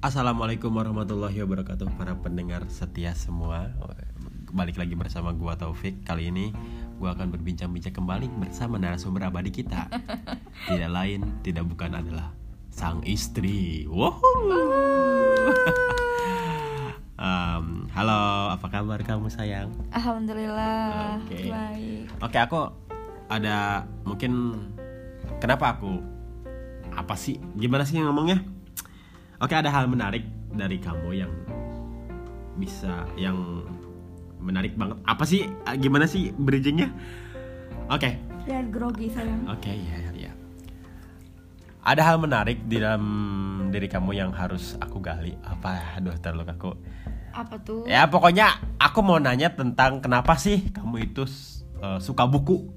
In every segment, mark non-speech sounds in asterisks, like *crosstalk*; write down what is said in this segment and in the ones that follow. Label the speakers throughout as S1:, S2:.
S1: Assalamualaikum warahmatullahi wabarakatuh para pendengar setia semua Balik lagi bersama gua Taufik Kali ini gua akan berbincang-bincang kembali bersama narasumber abadi kita *laughs* Tidak lain, tidak bukan adalah sang istri Woohoo um, *laughs* Halo, apa kabar kamu sayang?
S2: Alhamdulillah
S1: Oke.
S2: baik.
S1: Oke aku ada mungkin kenapa aku apa sih gimana sih ngomongnya? Oke ada hal menarik dari kamu yang bisa yang menarik banget. Apa sih Ah, gimana sih bridgingnya? Oke
S2: Jangan grogi sayang.
S1: oke ya ya ya. Ada hal menarik di dalam diri kamu yang harus aku gali. Apa? Aduh terlalu kaku.
S2: Apa tuh?
S1: Ya pokoknya aku mau nanya tentang kenapa sih kamu itu uh, suka buku?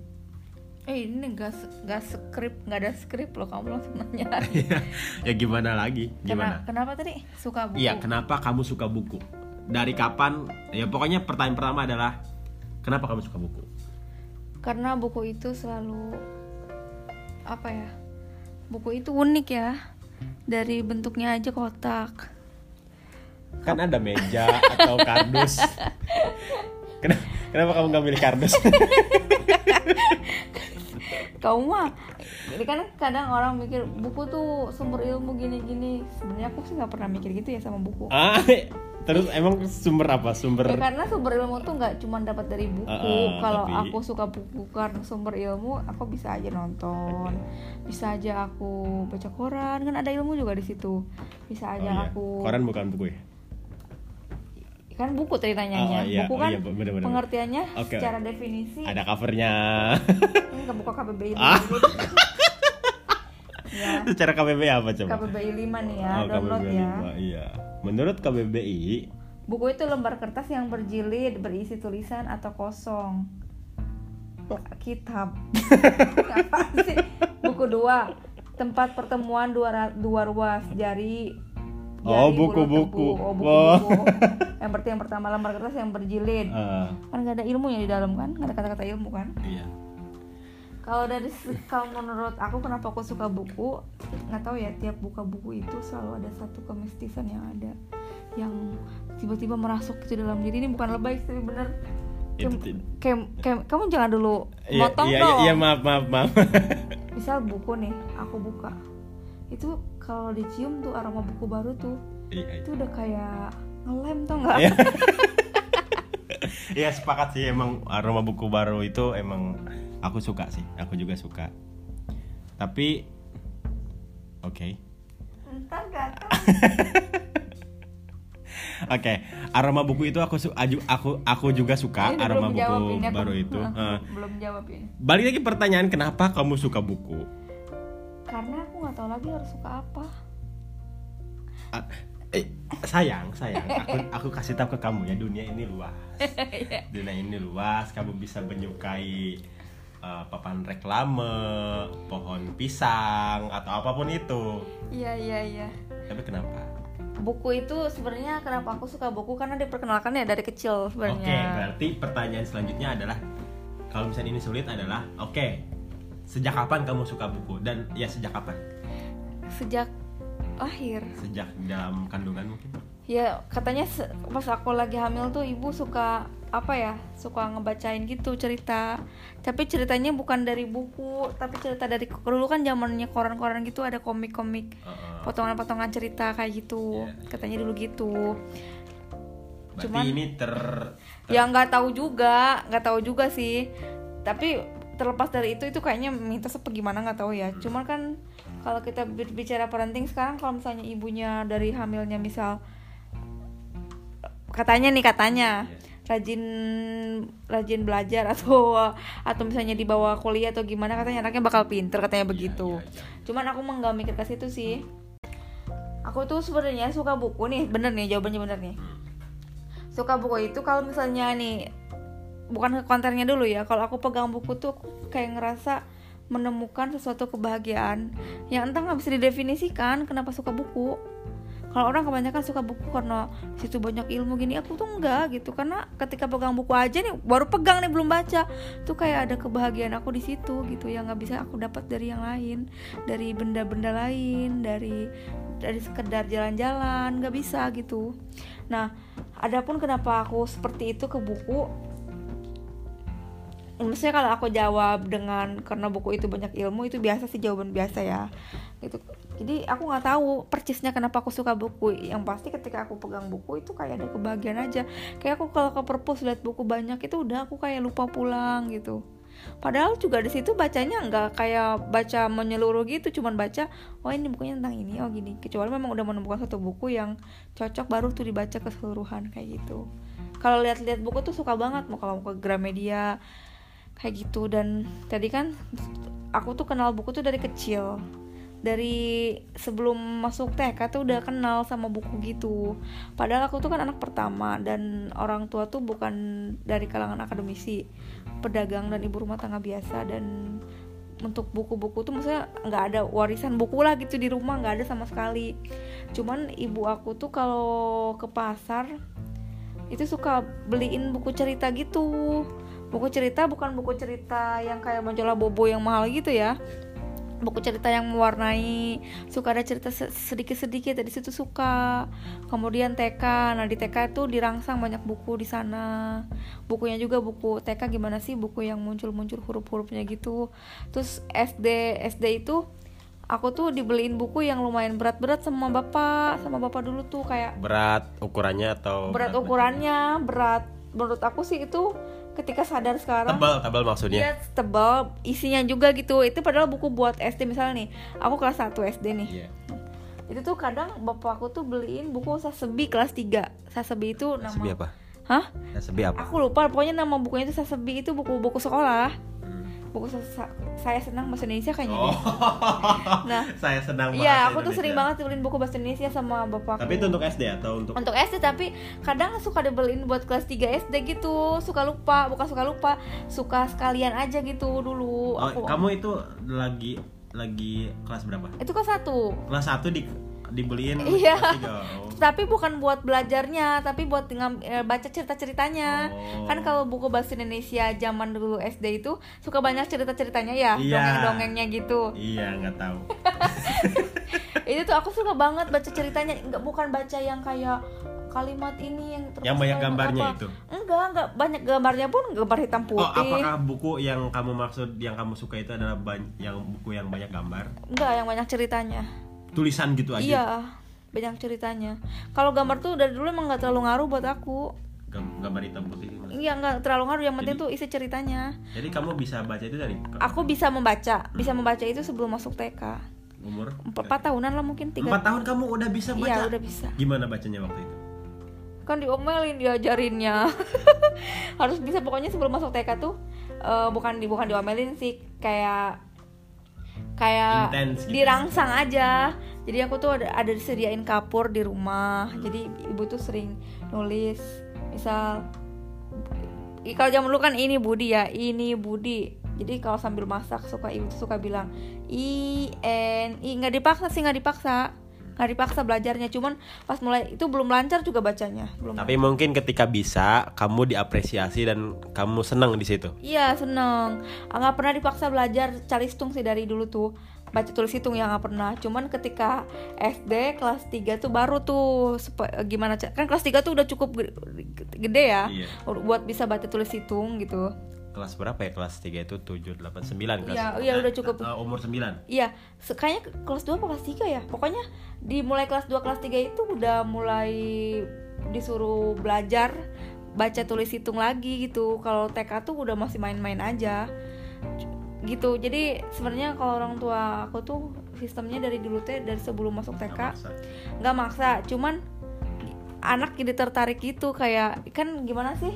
S2: Eh ini gak, gak skrip, gak ada skrip loh kamu langsung nanya. *laughs*
S1: ya gimana lagi? Gimana?
S2: Kena- kenapa tadi suka buku?
S1: Iya, kenapa kamu suka buku? Dari kapan? Ya pokoknya pertanyaan pertama adalah kenapa kamu suka buku?
S2: Karena buku itu selalu apa ya? Buku itu unik ya. Dari bentuknya aja kotak.
S1: Kan ada meja atau kardus. *laughs* Kenapa, kenapa kamu nggak milih kardus? *laughs*
S2: Kau mah ini kan kadang orang mikir buku tuh sumber ilmu gini-gini. Sebenarnya aku sih nggak pernah mikir gitu ya sama buku.
S1: ah, terus emang sumber apa? Sumber
S2: Ya karena sumber ilmu tuh nggak cuma dapat dari buku.
S1: Uh, uh,
S2: Kalau
S1: tapi-
S2: aku suka buku karena sumber ilmu, aku bisa aja nonton, bisa aja aku baca koran, kan ada ilmu juga di situ. Bisa
S1: Oh,
S2: aja
S1: iya.
S2: aku
S1: Koran bukan buku ya?
S2: Kan buku tadi
S1: Oh,
S2: tanyanya.
S1: iya.
S2: Buku
S1: Oh,
S2: kan
S1: iya, bener-bener.
S2: pengertiannya
S1: Oke.
S2: secara definisi
S1: Ada covernya.
S2: ini nggak buka KBBI
S1: Ah. *laughs*
S2: ya,
S1: Secara KBBI apa coba?
S2: KBBI 5 nih ya,
S1: Oh,
S2: download
S1: KBBI
S2: ya.
S1: Iya. Menurut KBBI,
S2: Buku itu lembar kertas yang berjilid, berisi tulisan atau kosong. Kitab. *laughs* Apa sih? Buku dua. Tempat pertemuan dua, dua ruas jari.
S1: Oh,
S2: jari,
S1: buku-buku.
S2: Oh,
S1: Wah.
S2: buku-buku. *laughs* yang berarti yang pertama lembar kertas yang berjilid.
S1: eh,
S2: Kan gak ada ilmunya di dalam kan? Gak ada kata-kata ilmu kan?
S1: iya.
S2: Kalau dari kalau menurut aku kenapa aku suka buku nggak tahu ya tiap buka buku itu selalu ada satu kemistisan yang ada yang tiba-tiba merasuk ke dalam diri ini bukan lebay sih tapi bener
S1: Itu
S2: Kem-
S1: tidak.
S2: kem- kem- kamu jangan dulu
S1: Iya,
S2: motong
S1: iya,
S2: dong
S1: iya, maaf, maaf, maaf.
S2: misal buku nih aku buka itu kalau dicium tuh aroma buku baru tuh
S1: Iya, iya.
S2: itu udah kayak ngelem tau nggak
S1: Iya. *laughs* Iya sepakat sih emang aroma buku baru itu emang aku suka sih, aku juga suka. Tapi oke,
S2: entar gak *laughs*
S1: oke aroma buku itu aku aju- aku aku juga suka
S2: Ini
S1: aroma
S2: belum
S1: buku
S2: aku-
S1: baru itu.
S2: aku
S1: Eh,
S2: belum jawab ini
S1: balik lagi pertanyaan kenapa kamu suka buku?
S2: Karena aku nggak tahu lagi harus suka apa
S1: Ah, eh, sayang, sayang, aku aku kasih tahu ke kamu ya dunia ini luas. *laughs*
S2: Iya.
S1: dunia ini luas, kamu bisa menyukai eh, papan reklame, pohon pisang atau apa pun itu.
S2: iya iya iya
S1: Tapi kenapa?
S2: buku itu sebenarnya kenapa aku suka buku karena diperkenalkan ya dari kecil
S1: Oke,
S2: sebenarnya.
S1: berarti pertanyaan selanjutnya adalah kalau misalnya ini sulit adalah oke, sejak kapan kamu suka buku dan ya sejak kapan?
S2: Sejak lahir.
S1: Sejak dalam kandungan mungkin?
S2: Ya katanya pas aku lagi hamil tuh ibu suka apa ya suka ngebacain gitu cerita tapi ceritanya bukan dari buku tapi cerita dari dulu kan zamannya koran-koran gitu ada komik-komik
S1: Heeh.
S2: potongan-potongan cerita kayak gitu
S1: Iya.
S2: katanya dulu gitu
S1: Berarti
S2: Cuman-
S1: ini ter, ter-
S2: ya nggak tahu juga nggak tahu juga sih tapi terlepas dari itu itu kayaknya apa gimana nggak tahu ya. Cuman kan kalau kita bicara parenting sekarang kalau misalnya ibunya dari hamilnya misal katanya nih katanya rajin rajin belajar atau atau misalnya dibawa kuliah atau gimana katanya anaknya bakal pinter katanya begitu.
S1: iya, iya.
S2: cuman aku nggak mikir ke situ sih. Aku tuh sebenarnya suka buku nih bener nih jawabannya bener nih. Suka buku itu kalau misalnya nih bukan ke kontennya dulu ya. Kalau aku pegang buku tuh aku kayak ngerasa menemukan sesuatu kebahagiaan yang entah nggak bisa didefinisikan kenapa suka buku. Kalau orang kebanyakan suka buku karena situ banyak ilmu gini aku tuh enggak gitu. Karena ketika pegang buku aja nih baru pegang nih belum baca. Tuh kayak ada kebahagiaan aku di situ gitu yang nggak bisa aku dapat dari yang lain. Dari benda-benda lain dari dari sekedar jalan-jalan nggak bisa gitu. Nah adapun kenapa aku seperti itu ke buku maksudnya kalau aku jawab dengan karena buku itu banyak ilmu itu biasa sih jawaban biasa ya. Gitu. Jadi aku nggak tahu persisnya kenapa aku suka buku. Yang pasti ketika aku pegang buku itu kayak ada kebahagiaan aja. Kayak aku kalau ke perpus lihat buku banyak itu udah aku kayak lupa pulang gitu. Padahal juga di situ bacanya nggak kayak baca menyeluruh gitu cuman baca oh ini bukunya tentang ini oh gini. Kecuali memang udah menemukan satu buku yang cocok baru tuh dibaca keseluruhan kayak gitu. Kalau lihat-lihat buku tuh suka banget mau kalau mau ke Gramedia kayak gitu. Dan tadi kan aku tuh kenal buku tuh dari kecil. Dari sebelum masuk TK tuh udah kenal sama buku gitu. Padahal aku tuh kan anak pertama dan orang tua tuh bukan dari kalangan akademisi pedagang dan ibu rumah tangga biasa. Dan untuk buku-buku tuh maksudnya nggak ada warisan buku lah gitu di rumah nggak ada sama sekali. Cuman ibu aku tuh kalau ke pasar itu suka beliin buku cerita gitu buku cerita bukan buku cerita yang kayak majalah bobo yang mahal gitu ya. Buku cerita yang mewarnai suka ada cerita sedikit-sedikit dari situ suka. Kemudian TK nah di TK itu dirangsang banyak buku di sana. Bukunya juga buku TK gimana sih buku yang muncul-muncul huruf-hurufnya gitu. Terus SD SD itu aku tuh dibeliin buku yang lumayan berat-berat sama bapak sama bapak dulu tuh kayak
S1: berat ukurannya atau
S2: berat ukurannya berat. Menurut aku sih itu ketika sadar sekarang
S1: tebal tebal maksudnya
S2: Iya tebal isinya juga gitu itu padahal buku buat SD misalnya nih aku kelas 1 SD nih
S1: Iya.
S2: itu tuh kadang bapak aku tuh beliin buku Sasebi kelas 3 Sasebi itu nama
S1: Sebi apa?
S2: Hah?
S1: Sebi apa?
S2: Aku lupa pokoknya nama bukunya itu Sasebi itu buku-buku sekolah. Buku sa- sa- saya senang bahasa Indonesia kayaknya
S1: Oh. *laughs*
S2: Nah,
S1: saya senang
S2: Iya,
S1: bahasa
S2: aku tuh sering banget beliin buku bahasa Indonesia sama bapakku.
S1: Tapi itu untuk SD atau untuk
S2: untuk SD tapi kadang suka dibeliin buat kelas 3 SD gitu suka lupa bukan suka lupa suka sekalian aja gitu dulu
S1: Oh,
S2: aku
S1: kamu itu lagi lagi kelas berapa?
S2: itu kelas satu
S1: Kelas 1 di dibeliin *laughs*
S2: Iya.
S1: Oh.
S2: tapi bukan buat belajarnya tapi buat ngam- eh, baca cerita ceritanya
S1: Oh.
S2: kan kalau buku bahasa Indonesia zaman dulu SD itu suka banyak cerita ceritanya ya
S1: Iya.
S2: dongeng dongengnya gitu
S1: Iya, nggak tahu. *laughs*
S2: itu tuh aku suka banget baca ceritanya nggak bukan baca yang kayak kalimat ini yang terus
S1: Yang banyak gambarnya
S2: apa.
S1: itu.
S2: enggak enggak banyak gambarnya pun gambar hitam
S1: Oh,
S2: putih
S1: apakah buku yang kamu maksud yang kamu suka itu adalah yang buku yang banyak gambar?
S2: enggak yang banyak ceritanya
S1: Tulisan gitu aja.
S2: iya banyak ceritanya. Kalau gambar tuh dari dulu emang nggak terlalu ngaruh buat aku.
S1: Gam- Gambar hitam putih
S2: iya nggak terlalu ngaruh yang penting
S1: Jadi-
S2: tuh isi ceritanya.
S1: Jadi kamu bisa baca itu dari
S2: aku bisa membaca bisa membaca itu sebelum masuk TK
S1: umur?
S2: Empat tahunan lah mungkin tiga
S1: Empat tahun kamu udah bisa baca?
S2: iya udah bisa.
S1: Gimana bacanya waktu itu?
S2: kan diomelin diajarinnya. *laughs* Harus bisa pokoknya sebelum masuk TK tuh eh, bukan di bukan diomelin sih kayak kayak
S1: Intens gitu.
S2: dirangsang aja. Jadi aku tuh ada ada disediain kapur di rumah. Jadi ibu tuh sering nulis misal kalau zaman dulu kan ini Budi ya ini Budi. Jadi kalau sambil masak suka ibu tuh suka bilang i n i. Nggak dipaksa sih nggak dipaksa nggak dipaksa belajarnya cuman pas mulai itu belum lancar juga bacanya belum
S1: Tapi mungkin ketika bisa, kamu diapresiasi dan kamu senang di situ.
S2: Iya seneng. Ah, nggak pernah dipaksa belajar cari hitung sih dari dulu tuh. Baca tulis hitung ya nggak pernah. Cuman ketika SD kelas 3 tuh baru tuh gimana kan kelas 3 tuh udah cukup ge- gede ya
S1: Iya.
S2: buat bisa baca tulis hitung gitu
S1: Kelas berapa ya? Kelas 3 itu 7, 8, 9 kelas.
S2: Iya, iya, udah cukup.
S1: Eh, umur 9.
S2: iya kayaknya ke- kelas 2 apa kelas 3 ya pokoknya di mulai kelas 2 kelas 3 itu udah mulai disuruh belajar baca tulis hitung lagi gitu kalau TK tuh udah masih main-main aja gitu jadi sebenarnya kalau orang tua aku tuh sistemnya dari dulu teh dari sebelum masuk TK
S1: Nggak maksa.
S2: maksa cuman anak jadi tertarik gitu kayak kan gimana sih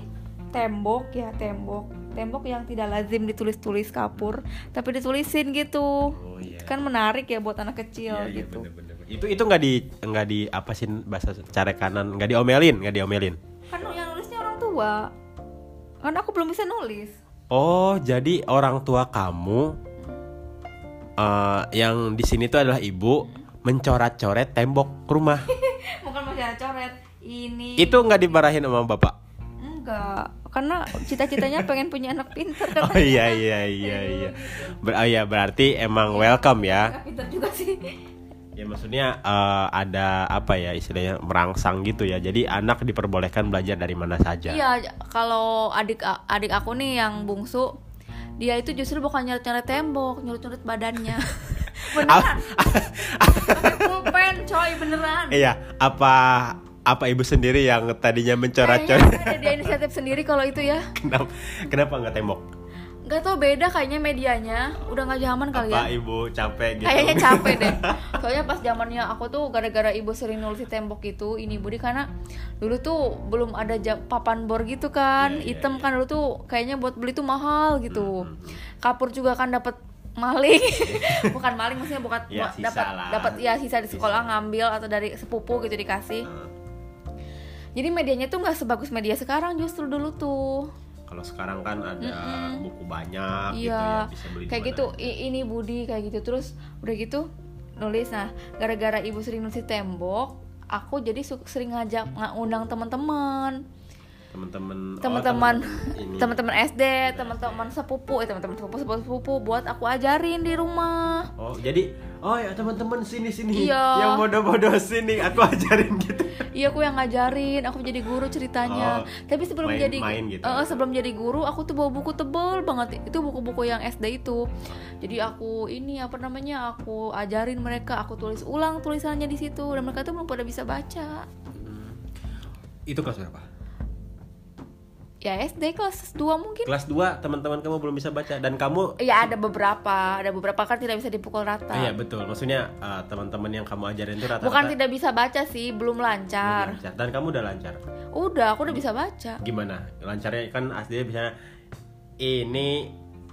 S2: tembok ya tembok tembok yang tidak lazim ditulis-tulis kapur tapi ditulisin gitu
S1: Oh iya.
S2: kan menarik ya buat anak kecil
S1: Iya, iya,
S2: gitu
S1: bener-bener. Itu itu nggak di nggak di apa sih bahasa cara kanan nggak diomelin nggak diomelin.
S2: kan yang nulisnya orang tua kan aku belum bisa nulis
S1: Oh jadi orang tua kamu eh, yang di sini tuh adalah ibu mencoret-coret tembok rumah. *laughs*
S2: ini
S1: Itu nggak dimarahin sama bapak?
S2: enggak karena cita-citanya *laughs* pengen punya anak pinter kan
S1: Oh iya iya iya iya. Ber oh, iya berarti emang welcome ya.
S2: Pinter juga sih
S1: Ya maksudnya eh, ada apa ya istilahnya merangsang gitu ya. Jadi anak diperbolehkan belajar dari mana saja.
S2: iya kalau adik adik aku nih yang bungsu dia itu justru bukan nyoret-nyoret tembok nyoret-nyoret badannya *laughs* beneran pakai pulpen coy beneran
S1: Iya, apa apa ibu sendiri yang tadinya mencoret-coret?
S2: Kayaknya ada inisiatif sendiri kalau itu ya.
S1: Kenapa? Kenapa nggak tembok?
S2: nggak tau beda kayaknya medianya. Udah nggak zaman kali
S1: Apa
S2: ya.
S1: ibu? Capek gitu?
S2: kayaknya *laughs* capek deh. Soalnya pas zamannya aku tuh gara-gara ibu sering nulis di tembok itu ini budi karena dulu tuh belum ada jam, papan bor gitu kan
S1: Iya, iya,
S2: item
S1: iya.
S2: kan. Dulu tuh kayaknya buat beli tuh mahal gitu.
S1: Hmm,
S2: kapur juga kan dapat maling. *laughs* Bukan maling maksudnya bukan
S1: Ya,
S2: dapat dapat ya sisa di sekolah
S1: Sisa.
S2: ngambil atau dari sepupu gitu dikasih.
S1: Hmm.
S2: Jadi medianya tuh nggak sebagus media sekarang justru dulu tuh
S1: Kalau sekarang kan ada
S2: Mm-mm.
S1: buku banyak gitu ya
S2: iya
S1: bisa beli
S2: kayak gitu
S1: aja.
S2: ini Budi kayak gitu terus udah gitu nulis nah gara-gara ibu sering nulis tembok aku jadi sering ngajak ngundang teman-teman
S1: teman-teman oh,
S2: teman-teman
S1: ini.
S2: teman-teman SD teman-teman sepupu eh teman-teman sepupu sepupu sepupu buat aku ajarin di rumah
S1: Oh, jadi oh ya teman-teman sini sini
S2: Iya.
S1: yang bodoh-bodoh sini aku ajarin gitu.
S2: Iya aku yang ngajarin aku jadi guru ceritanya.
S1: Oh,
S2: tapi sebelum
S1: main-
S2: jadi
S1: main gitu.
S2: Eh, sebelum jadi guru aku tuh bawa buku tebel banget. Itu buku-buku yang SD itu. Jadi aku ini apa namanya aku ajarin mereka aku tulis ulang tulisannya di situ. Dan mereka tuh belum pada bisa baca.
S1: Itu kelas berapa?
S2: Ya SD kelas 2 mungkin
S1: Kelas 2 teman-teman kamu belum bisa baca dan kamu
S2: ya ada beberapa ada beberapa kan tidak bisa dipukul rata
S1: Iya betul, maksudnya eh, teman-teman yang kamu ajarin itu rata-rata
S2: bukan tidak bisa baca sih belum
S1: belum
S2: lancar
S1: lancar. Dan kamu udah lancar.
S2: udah aku udah bisa baca
S1: Gimana? Lancarnya kan aslinya bisa ini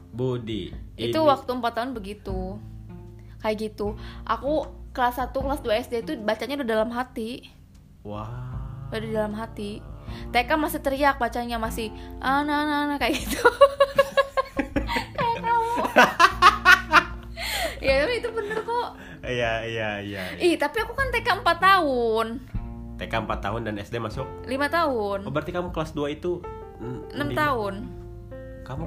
S1: Budi.
S2: itu
S1: ini-
S2: waktu 4 tahun begitu kayak gitu aku kelas 1 kelas 2 SD itu bacanya udah dalam hati
S1: Wah.
S2: udah di dalam hati TK masih teriak bacanya masih ana ana ana kayak gitu. *laughs* Kayak kamu. *laughs* Ya tapi itu bener kok.
S1: Iya iya iya.
S2: ih tapi aku kan TK 4 tahun.
S1: TK 4 tahun dan SD masuk.
S2: 5 tahun.
S1: Oh, berarti kamu kelas 2 itu
S2: 6
S1: 6
S2: tahun.
S1: Kamu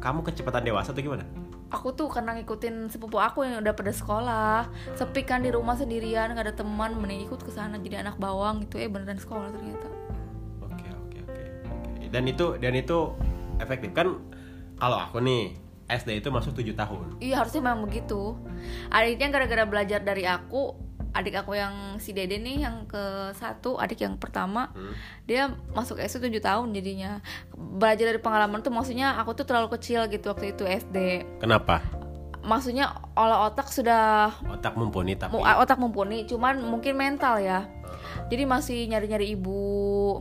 S1: kamu kecepatan dewasa atau gimana?
S2: aku tuh karena ngikutin sepupu aku yang udah pada sekolah. Sepi kan di rumah sendirian gak ada teman mending ikut ke sana jadi anak bawang gitu. Eh beneran sekolah ternyata
S1: Dan itu dan itu efektif kan? Kalau aku nih SD itu masuk 7 tahun.
S2: Iya harusnya memang begitu. Adiknya gara-gara belajar dari aku, adik aku yang si Dede nih yang ke satu, adik yang pertama,
S1: Hmm.
S2: dia masuk SD 7 tahun jadinya. Belajar dari pengalaman tuh maksudnya aku tuh terlalu kecil gitu waktu itu SD.
S1: Kenapa?
S2: Maksudnya olah otak sudah
S1: Otak mumpuni tapi
S2: mu- otak mumpuni, cuman mungkin mental ya. Jadi masih nyari-nyari ibu.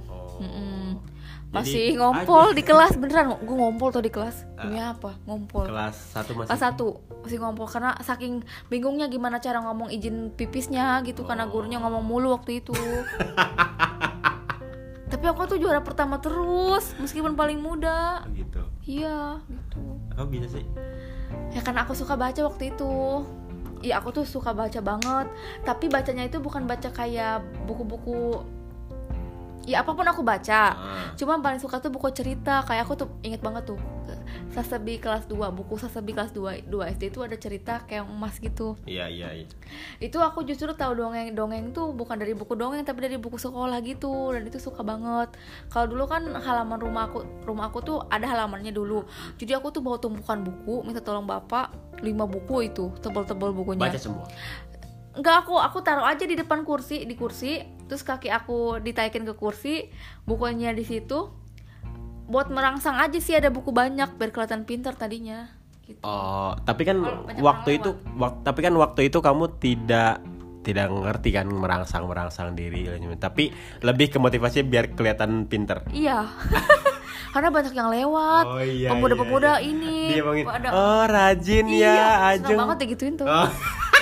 S1: Oh.
S2: Mm-mm.
S1: Jadi,
S2: Masih ngompol di kelas beneran. Gue ngompol tuh di kelas. Demi apa? Ngompol.
S1: kelas 1 masih
S2: kelas satu masih ngompol karena saking bingungnya gimana cara ngomong izin pipisnya gitu karena gurunya ngomong mulu waktu itu *laughs* tapi aku tuh juara pertama terus meskipun paling muda
S1: gitu.
S2: iya gitu
S1: Kamu bisa sih?
S2: ya karena aku suka baca waktu itu Iya aku tuh suka baca banget Tapi bacanya itu bukan baca kayak buku-buku Ya apa pun aku baca.
S1: Ah.
S2: Cuma paling suka tuh buku cerita. Kayak aku tuh inget banget tuh Sasebi kelas 2 Buku Sasebi kelas 2 2 SD itu ada cerita kayak emas gitu.
S1: Iya iya iya.
S2: Itu aku justru tahu dongeng-dongeng tuh bukan dari buku dongeng Tapi dari buku sekolah gitu. Dan itu suka banget. Kalau dulu kan halaman rumah aku Rumah aku tuh ada halamannya dulu. Jadi aku tuh bawa tumpukan buku Minta tolong bapak 5 buku itu Tebel-tebel bukunya.
S1: Baca semua.
S2: Enggak aku aku taruh aja di depan kursi di kursi terus kaki aku ditaikin ke kursi bukunya di situ buat merangsang aja sih ada buku banyak biar kelihatan pintar tadinya gitu.
S1: Oh, tapi kan
S2: banyak
S1: waktu itu wak- tapi kan waktu itu kamu tidak tidak ngerti kan merangsang merangsang diri tapi lebih ke motivasi biar kelihatan pinter.
S2: Iya. *laughs* Karena banyak yang lewat.
S1: Oh, iya,
S2: Pemuda-pemuda
S1: iya, iya.
S2: ini.
S1: Dia ngomongin,
S2: ada
S1: oh rajin
S2: iya,
S1: ya Ajeng.
S2: banget digituin tuh.
S1: Oh. *laughs*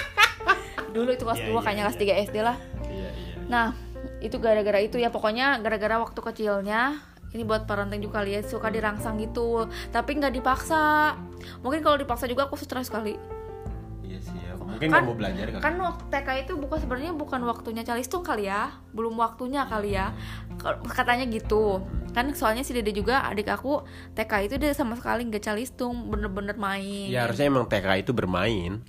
S2: Dulu itu kelas
S1: Iya,
S2: 2
S1: iya,
S2: kayaknya kelas
S1: iya.
S2: 3 SD lah.
S1: Iya iya.
S2: Nah, itu gara-gara itu ya pokoknya gara-gara waktu kecilnya ini buat parenting juga kali ya suka dirangsang gitu tapi nggak dipaksa mungkin kalau dipaksa juga aku stres kali
S1: Iya sih ya. mungkin
S2: Kan-
S1: mau belajar kan
S2: kan waktu TK itu bukan sebenarnya bukan waktunya calistung kali ya belum waktunya kali ya katanya gitu kan soalnya si dede juga adik aku TK itu dia sama sekali nggak calistung bener-bener main
S1: ya harusnya emang TK itu bermain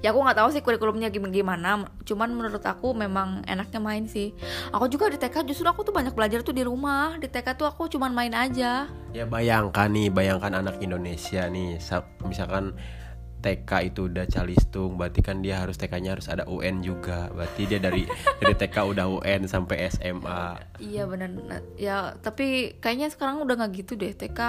S2: ya aku nggak tahu sih kurikulumnya gim- gimana. Cuman menurut aku memang enaknya main sih. Aku juga di TK justru aku tuh banyak belajar tuh di rumah. Di TK tuh aku cuman main aja.
S1: Ya bayangkan nih bayangkan anak Indonesia nih. Sa- misalkan TK itu udah calistung berarti kan dia harus TK-nya harus ada UN juga. Berarti dia dari *laughs* dari TK udah UN sampai SMA
S2: iya benar. Nah, ya tapi kayaknya sekarang udah nggak gitu deh TK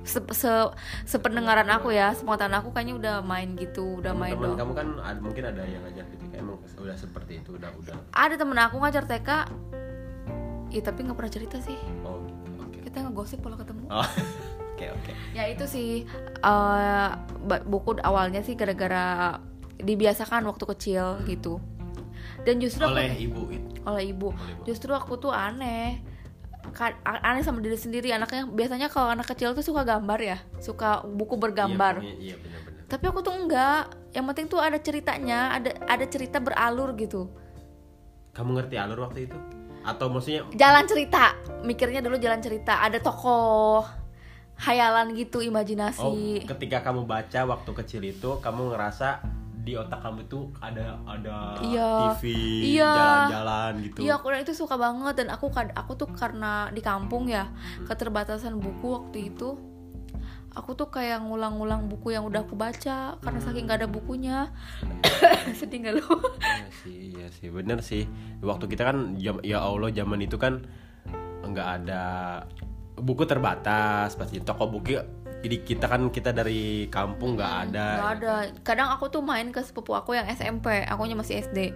S2: se, se- sependengaran aku ya sepengetahuan aku kayaknya udah main gitu udah main
S1: teman
S2: dong
S1: kamu kan ada, mungkin ada yang ngajar TK emang udah seperti itu udah udah.
S2: Ada temen aku ngajar TK Iya tapi nggak pernah cerita sih.
S1: Oh oke.
S2: Kita ngegosip kalau ketemu.
S1: Oh *laughs* oke oke.
S2: Ya itu sih ba- buku awalnya sih gara-gara dibiasakan waktu kecil gitu. Dan justru aku-
S1: oleh ibu itu
S2: oleh ibu.
S1: Oleh ibu.
S2: justru aku tuh aneh aneh sama diri sendiri. Anaknya biasanya kalau anak kecil tuh suka gambar ya. Suka buku bergambar.
S1: Iya, iya benar-benar.
S2: Tapi aku tuh enggak. Yang penting tuh ada ceritanya ada ada cerita beralur gitu.
S1: Kamu ngerti alur waktu itu? Atau maksudnya
S2: jalan cerita. Mikirnya dulu jalan cerita. Ada tokoh hayalan gitu imajinasi.
S1: Oh ketika kamu baca waktu kecil itu kamu ngerasa di otak kamu itu ada ada
S2: Iya.
S1: TV
S2: Iya.
S1: jalan-jalan gitu
S2: Iya aku itu suka banget dan aku aku tuh karena di kampung ya keterbatasan buku waktu itu aku tuh kayak ngulang-ngulang buku yang udah aku baca karena saking gak ada bukunya *coughs* sedih gak lu?
S1: Iya sih, iya sih, bener sih. Waktu kita kan, jam- ya Allah, zaman itu kan nggak ada buku terbatas, pasti toko buku. Jadi kita kan kita dari kampung nggak ada.
S2: Gak ada. Kadang aku tuh main ke sepupu aku yang SMP, akunya masih SD.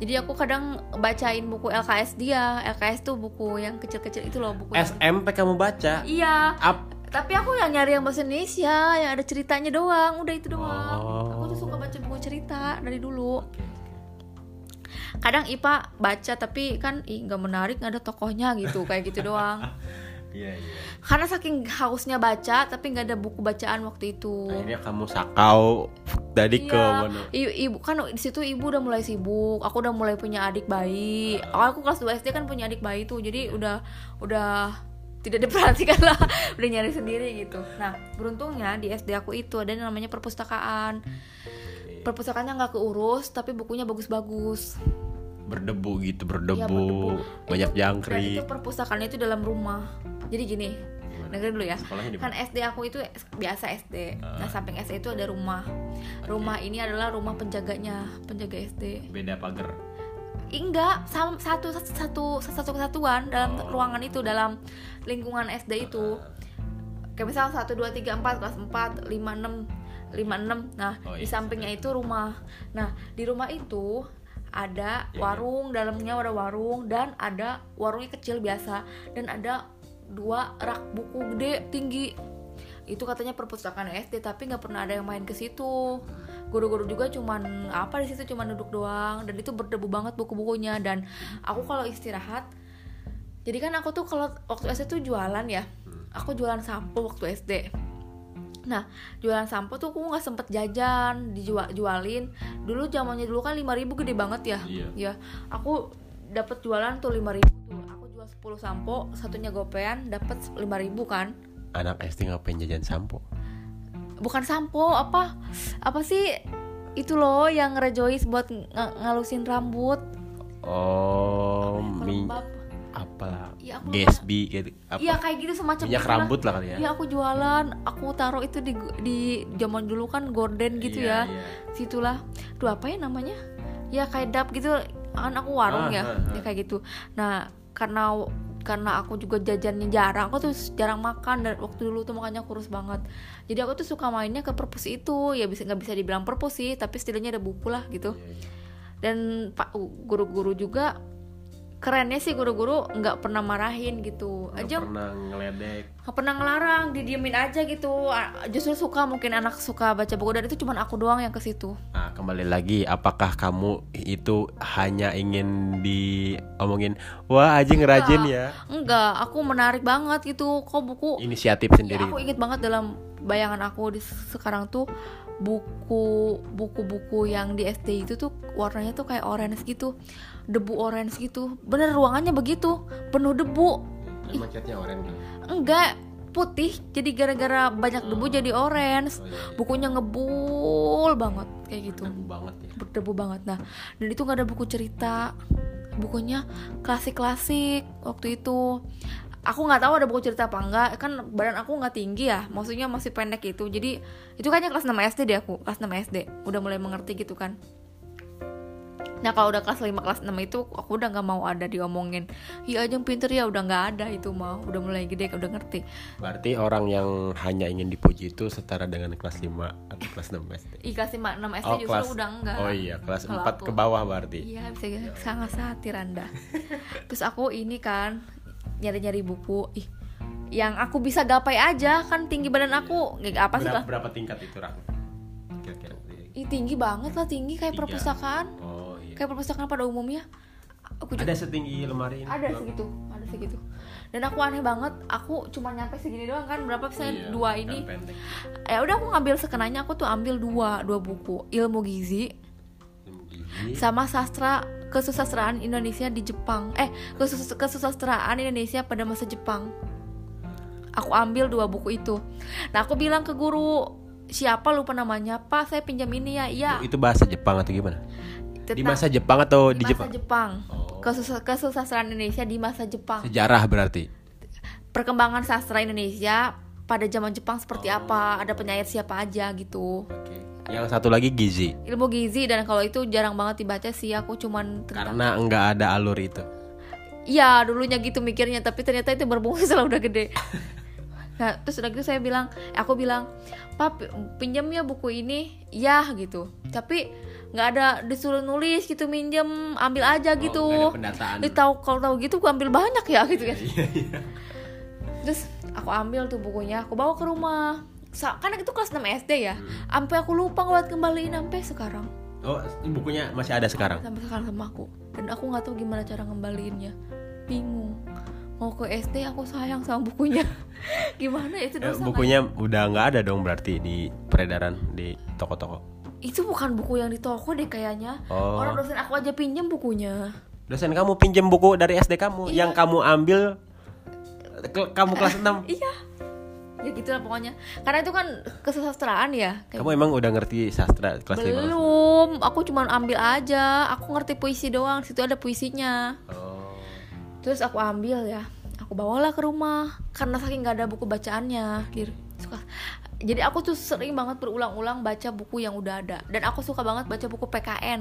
S2: Jadi aku kadang bacain buku LKS dia. LKS tuh buku yang kecil-kecil itu loh buku. yang-
S1: SMP kamu baca?
S2: Iya.
S1: Ap,
S2: Tapi aku yang nyari yang bahasa Indonesia, yang ada ceritanya doang. Udah itu doang.
S1: Oh.
S2: Aku tuh suka baca buku cerita dari dulu. Kadang IPA baca tapi kan ih nggak menarik nggak ada tokohnya gitu kayak gitu doang. *laughs*
S1: Iya iya.
S2: Karena saking hausnya baca tapi nggak ada buku bacaan waktu itu.
S1: Akhirnya kamu sakau tadi ke
S2: Iya,
S1: mana?
S2: i- ibu kan di situ ibu udah mulai sibuk. Aku udah mulai punya adik bayi. Aku kelas 2 SD kan punya adik bayi tuh. Jadi udah udah tidak diperhatikan lah, *laughs* udah nyari sendiri gitu. Nah, beruntungnya di SD aku itu ada yang namanya perpustakaan. Perpustakaannya nggak keurus, tapi bukunya bagus-bagus.
S1: Berdebu gitu,
S2: Iya,
S1: berdebu, banyak
S2: Itu- Dan
S1: jangkrik.
S2: itu perpustakaannya itu dalam rumah. Jadi gini, dengerin dulu ya.
S1: Di
S2: Kan? SD aku itu biasa SD. Nah,
S1: Ah.
S2: samping SD itu ada rumah. Rumah ini adalah rumah penjaganya, penjaga SD.
S1: Beda pagar.
S2: Enggak, sama satu satu satu satu kesatuan dalam
S1: Oh.
S2: ruangan itu, dalam lingkungan SD itu. Kayak misal 1 2 3 4 kelas 4 5 6 5 6. Nah,
S1: Oh,
S2: di
S1: iya,
S2: sampingnya itu rumah. Nah, di rumah itu ada
S1: Iya, iya.
S2: warung, dalamnya ada warung dan ada warungnya kecil biasa dan ada dua rak buku gede tinggi. Itu katanya perpustakaan SD tapi nggak pernah ada yang main ke situ. Guru-guru juga cuman apa di situ cuman duduk doang dan itu berdebu banget buku-bukunya dan aku kalau istirahat jadi kan aku tuh kalau waktu SD tuh jualan ya. Aku jualan sampo waktu SD. Nah, jualan sampo tuh aku nggak sempet jajan, dijual jualin. Dulu zamannya dulu kan 5000 gede banget ya.
S1: Iya.
S2: Ya, aku dapat jualan tuh 5000 tuh. Aku jual 10 sampo, satunya gopean dapat 5000 kan.
S1: Anak SD ngapain jajan sampo?
S2: Bukan sampo, apa? Apa sih? Itu loh yang rejoice buat ng- ngalusin rambut.
S1: Oh, mi apalah?
S2: Iya, aku
S1: Gatsby gitu. Apa?
S2: Iya kayak gitu semacam
S1: Minyak
S2: itulah.
S1: rambut lah kali ya.
S2: Iya aku jualan, aku taruh itu di di zaman dulu kan gorden gitu
S1: Iya,
S2: ya.
S1: iya.
S2: Situlah. Duh apa ya namanya? Ya kayak dap gitu. Kan aku warung
S1: Ah,
S2: ya.
S1: ah, ah.
S2: Ya kayak gitu. Nah, karena karena aku juga jajannya jarang, aku tuh jarang makan dan waktu dulu tuh makanya kurus banget. Jadi aku tuh suka mainnya ke perpus itu. Ya bisa nggak bisa dibilang perpus sih, tapi setidaknya ada buku lah gitu.
S1: Iya, iya.
S2: Dan pak guru-guru juga kerennya sih guru-guru nggak pernah marahin gitu.
S1: Nggak
S2: Aja
S1: pernah ngeledek.
S2: nggak pernah ngelarang didiemin aja gitu justru suka mungkin anak suka baca buku dan itu cuman aku doang yang ke situ
S1: Nah, kembali lagi, apakah kamu itu hanya ingin diomongin, wah aja ngerajin ya?
S2: enggak aku menarik banget gitu kok buku
S1: Inisiatif
S2: Ya,
S1: sendiri.
S2: aku inget banget dalam bayangan aku di sekarang tuh buku buku-buku yang di SD itu tuh warnanya tuh kayak orange gitu debu orange gitu. Bener ruangannya begitu. Penuh debu.
S1: Oranye gitu.
S2: enggak putih. Jadi gara-gara banyak debu jadi orange.
S1: Oh, iya, iya.
S2: bukunya ngebul banget kayak gitu.
S1: Debu banget ya.
S2: berdebu banget. Nah dan itu nggak ada buku cerita. Bukunya klasik-klasik waktu itu. Aku nggak tahu ada buku cerita apa enggak kan badan aku nggak tinggi ya. Maksudnya masih pendek itu. Jadi itu kayaknya kelas 6 SD deh aku. Kelas 6 SD udah mulai mengerti gitu kan Nah kalau udah kelas 5 kelas 6 itu aku udah nggak mau ada diomongin Iya aja yang pinter ya udah nggak ada itu mah udah mulai gede udah ngerti
S1: Berarti orang yang hanya ingin dipuji itu setara dengan kelas 5 atau kelas 6 SD.
S2: Ih kelas 5 6 SD
S1: Oh,
S2: justru
S1: kelas
S2: udah enggak
S1: Oh iya, kelas
S2: Kalau
S1: 4
S2: aku.
S1: ke bawah berarti.
S2: Iya bisa sangat satir anda *laughs* Terus aku ini kan nyari-nyari buku ih yang aku bisa gapai aja kan tinggi badan aku nggak apa sih
S1: berapa,
S2: lah
S1: berapa tingkat itu, Rak? Kira-kira.
S2: Ih, tinggi banget lah tinggi kayak
S1: Tiga.
S2: perpustakaan
S1: Oh iya.
S2: Kayak perpustakaan pada umumnya aku juga
S1: Ada setinggi lemari ini?
S2: ada segitu ada segitu. Dan aku aneh banget aku cuma nyampe segini doang kan berapa persen?
S1: Iya,
S2: dua ini. ya udah aku ngambil sekenanya aku tuh ambil dua dua buku. Ilmu gizi
S1: Ilmu gizi.
S2: sama sastra kesusastraan Indonesia di Jepang. Eh kesus kesusastraan Indonesia pada masa Jepang. Aku ambil dua buku itu. Nah aku bilang ke guru siapa lupa namanya? Pak saya pinjam ini ya. Iya.
S1: Itu bahasa Jepang atau gimana? Di
S2: Tentang-
S1: masa Jepang atau
S2: di
S1: di,
S2: masa
S1: Jepang?
S2: Jepang
S1: Oh.
S2: Kesus- kesusastraan Indonesia di masa Jepang
S1: Sejarah berarti.
S2: perkembangan sastra Indonesia pada zaman Jepang seperti
S1: Oh.
S2: apa ada penyair siapa aja gitu
S1: Oke. Yang satu lagi gizi.
S2: ilmu gizi dan kalau itu jarang banget dibaca sih aku cuman tentang
S1: Karena enggak ada alur itu.
S2: Iya dulunya gitu mikirnya tapi ternyata itu berfungsi *laughs* setelah udah gede. Nah terus udah gitu saya bilang, aku bilang, pap pinjam ya buku ini, ya gitu. Tapi nggak ada disuruh nulis gitu minjem, ambil aja gitu.
S1: Oh, ada pendataan.
S2: Dia tahu kalau tahu gitu gua ambil banyak ya gitu kan.
S1: Iya, iya.
S2: Terus aku ambil tuh bukunya, aku bawa ke rumah. Kan itu kelas 6 SD ya.
S1: Hmm.
S2: Sampai aku lupa buat kembaliin sampai sekarang.
S1: Oh, bukunya masih ada sekarang.
S2: Sampai sekarang sama aku. Dan aku nggak tahu gimana cara ngembaliinnya. Bingung. Mau ke SD aku sayang sama bukunya. *laughs* gimana ya itu
S1: Eh,
S2: dosa
S1: bukunya udah nggak ada dong berarti di peredaran di toko-toko.
S2: Nggak? Itu bukan buku yang di toko deh kayaknya.
S1: Oh.
S2: Orang dosen aku aja pinjem bukunya.
S1: Dosen kamu pinjem buku dari SD kamu
S2: Iya.
S1: yang kamu ambil ke- kamu kelas 6. *laughs*
S2: Iya. Ya gitulah pokoknya. Karena itu kan kesusastraan ya. Kayak
S1: Kamu emang udah ngerti sastra kelas 5?
S2: belum, aku cuma ambil aja. Aku ngerti puisi doang. Situ ada puisinya.
S1: Oh.
S2: Terus aku ambil ya, aku bawalah ke rumah karena saking gak ada buku bacaannya. Dir. Suka. Jadi aku tuh sering banget berulang-ulang baca buku yang udah ada dan aku suka banget baca buku PKN.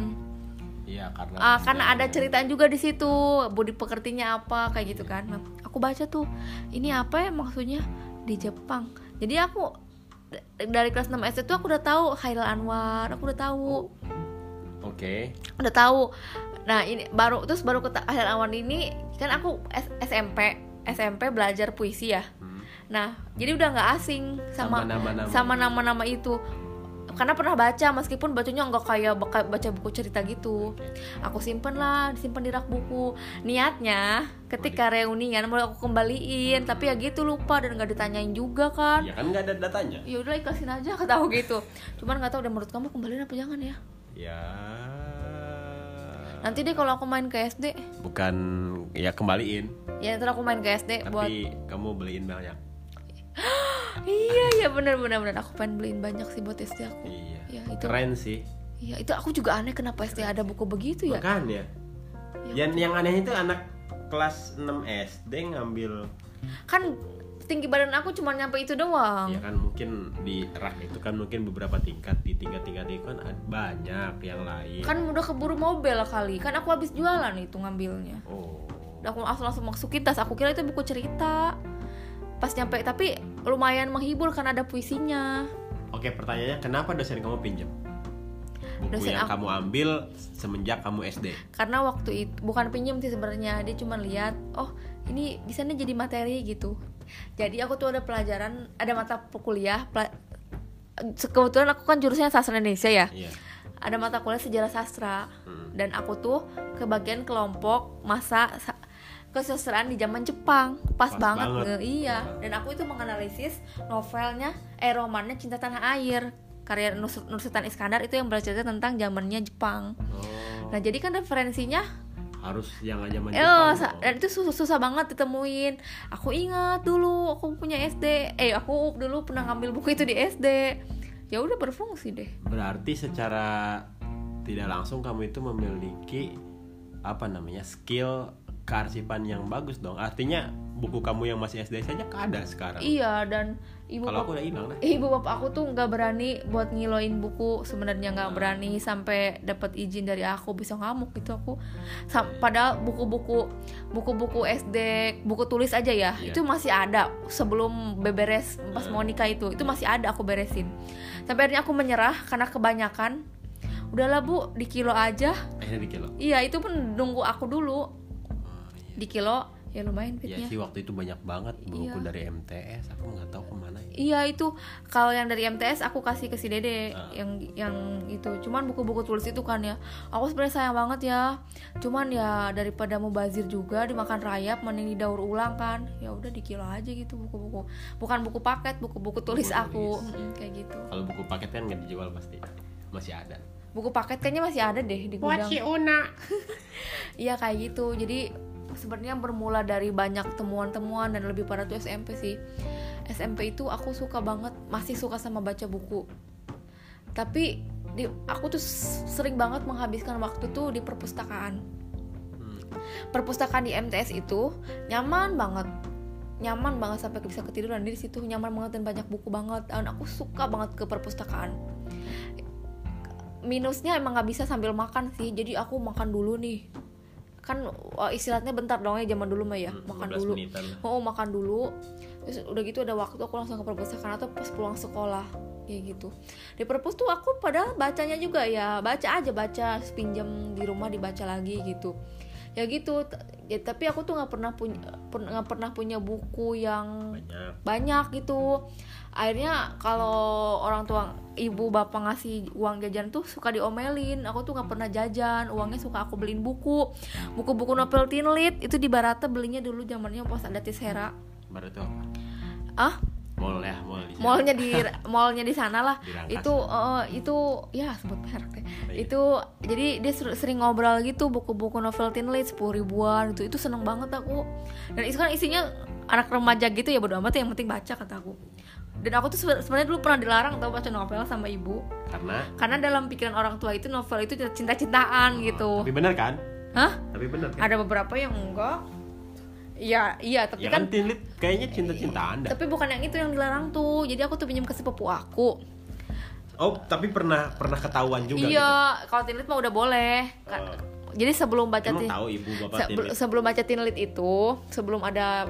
S1: Iya, karena
S2: Ah, karena ada ceritaan juga di situ, budi pekertinya apa kayak gitu kan. Nah, aku baca tuh, ini apa ya maksudnya di Jepang. Jadi aku dari kelas 6 SD tuh aku udah tahu Hairil Anwar, aku udah tahu
S1: Oke.
S2: udah tahu nah ini baru terus baru ke akhir awan ini kan aku S- SMP SMP belajar puisi ya
S1: Hmm.
S2: Nah jadi udah nggak asing sama
S1: Sama nama-nama itu.
S2: karena pernah baca meskipun bacanya nggak kayak baca buku cerita gitu aku simpen lah disimpan di rak buku niatnya ketika reunian mau aku kembaliin tapi ya gitu lupa dan nggak ditanyain juga kan
S1: Ya kan nggak ada datanya.
S2: ya udah ikhlasin aja kata aku gitu cuman nggak tahu udah menurut kamu kembaliin apa jangan ya
S1: Ya.
S2: nanti deh kalau aku main ke SD
S1: bukan ya kembaliin,
S2: ya ntar aku main ke SD buat
S1: tapi kamu beliin banyak.
S2: Iya iya benar benar benar aku pengen beliin banyak sih buat SD aku
S1: Iya.
S2: Iya, itu.
S1: Keren sih.
S2: iya itu aku juga aneh kenapa SD ada buku begitu ya
S1: Makanya. Yang yang aneh itu anak kelas 6 SD ngambil
S2: kan tinggi badan aku cuma nyampe itu doang
S1: ya kan mungkin di rak itu kan mungkin beberapa tingkat di tingkat-tingkat itu kan banyak yang lain.
S2: kan udah keburu mobil kali kan aku habis jualan itu ngambilnya
S1: Oh.
S2: Dan aku langsung langsung masukin tas aku kira itu buku cerita pas nyampe tapi lumayan menghibur karena ada puisinya
S1: Oke, pertanyaannya kenapa dosen kamu pinjam? Buku
S2: Dosen
S1: yang
S2: aku-
S1: kamu ambil semenjak kamu SD.
S2: karena waktu itu bukan pinjem sih sebenarnya dia cuma lihat oh ini bisa nih jadi materi gitu jadi aku tuh ada pelajaran ada mata kuliah pela- kebetulan aku kan jurusannya sastra Indonesia ya
S1: Iya.
S2: ada mata kuliah sejarah sastra
S1: Hmm.
S2: dan aku tuh ke bagian kelompok masa sa- kesusastraan di zaman Jepang pas,
S1: Pas
S2: banget,
S1: banget.
S2: Eh, iya dan aku itu menganalisis novelnya eh romannya cinta tanah air karya Nus- Nursultan Iskandar itu yang bercerita tentang zamannya Jepang
S1: Oh,
S2: nah jadi kan referensinya
S1: harus yang zaman
S2: Eh,
S1: Jepang.
S2: sa- dan itu susah, susah banget ditemuin. Aku ingat dulu aku punya SD. Eh, aku dulu pernah ngambil buku itu di SD. Ya udah berfungsi deh.
S1: Berarti secara tidak langsung kamu itu memiliki apa namanya skill kearsipan yang bagus dong. Artinya buku kamu yang masih SD saja ada sekarang.
S2: Iya, dan ibu
S1: Kalau aku udah hilang dah.
S2: ibu bapak aku tuh nggak berani buat ngiloin buku sebenarnya nggak berani sampai dapat izin dari aku bisa ngamuk gitu aku Sam- padahal buku-buku buku-buku SD buku tulis aja ya
S1: Iya.
S2: itu masih ada sebelum beberes pas mau nikah itu itu masih ada aku beresin sampai akhirnya aku menyerah karena kebanyakan udahlah bu di kilo aja
S1: Akhirnya di kilo.
S2: iya itu pun nunggu aku dulu. Di kilo ya lumayan
S1: Ya
S2: fitnya
S1: sih waktu itu banyak banget buku
S2: Iya.
S1: dari MTS. Aku nggak tahu ke mana. ya.
S2: Iya itu kalau yang dari MTS aku kasih ke si Dede
S1: Ah.
S2: yang yang itu cuman buku-buku tulis itu kan ya aku sebenarnya sayang banget ya cuman ya daripada mau bazir juga dimakan rayap mending didaur ulang kan ya udah di kilo aja gitu buku-buku bukan buku paket buku-buku tulis
S1: Buku
S2: aku
S1: tulis.
S2: Kayak gitu
S1: Kalau buku paket kan nggak dijual pasti. Masih ada.
S2: buku paket kayaknya masih ada deh di gudang
S1: Una. *laughs*
S2: Iya kayak gitu. Jadi sebenarnya bermula dari banyak temuan-temuan dan lebih pada tuh SMP sih. SMP itu aku suka banget, masih suka sama baca buku. Tapi di, aku tuh sering banget menghabiskan waktu tuh di perpustakaan.
S1: Hmm.
S2: Perpustakaan di MTS itu nyaman banget. Nyaman banget sampai bisa ketiduran di situ nyaman banget dan banyak buku banget. Dan aku suka banget ke perpustakaan. Minusnya emang nggak bisa sambil makan sih. Jadi aku makan dulu nih. Kan wah, istirahatnya bentar dong ya zaman dulu mah ya.
S1: Hmm,
S2: makan
S1: 15
S2: dulu.
S1: menitan lah.
S2: Oh makan dulu. Terus udah gitu ada waktu aku langsung ke perpustakaan atau pas pulang sekolah kayak gitu. Di perpus tuh aku padahal bacanya juga ya baca aja baca pinjam di rumah dibaca lagi gitu. Ya gitu. Ya, tapi aku tuh nggak pernah punya nggak pernah punya buku yang
S1: Banyak.
S2: banyak gitu akhirnya kalau orang tua ibu bapak ngasih uang jajan tuh suka diomelin aku tuh nggak pernah jajan uangnya suka aku beliin buku buku-buku novel teen lit itu di Barata belinya dulu zamannya pas ada Tisera
S1: apa?
S2: ah
S1: Mall ya, mall di
S2: mallnya di *laughs* mallnya di sana lah.
S1: Di
S2: itu eh, itu ya sebut merek deh.
S1: Iya.
S2: itu jadi dia ser- sering ngobrol gitu buku-buku novel teen lit sepuluh ribuan gitu. Itu seneng banget aku. Dan itu kan isinya anak remaja gitu ya bodo amat yang penting baca kata aku. Dan aku tuh sebe- sebenarnya dulu pernah dilarang tau baca novel sama ibu.
S1: Karena?
S2: Karena dalam pikiran orang tua itu novel itu cinta-cintaan gitu.
S1: Tapi bener kan?
S2: hah?
S1: Tapi bener kan?
S2: ada beberapa yang enggak Iya, iya, tapi
S1: Ya
S2: kan
S1: kan teen lit kayaknya cinta-cintaan dah.
S2: tapi bukan yang itu yang dilarang tuh. Jadi aku tuh pinjam ke sepupu aku.
S1: Oh, tapi pernah pernah ketahuan juga gitu.
S2: iya, kalau teen lit mah udah boleh. Kan-
S1: Oh.
S2: Jadi sebelum baca teen-
S1: tahu ibu bapak
S2: se-
S1: teen lit?
S2: sebelum baca teen lit itu, sebelum ada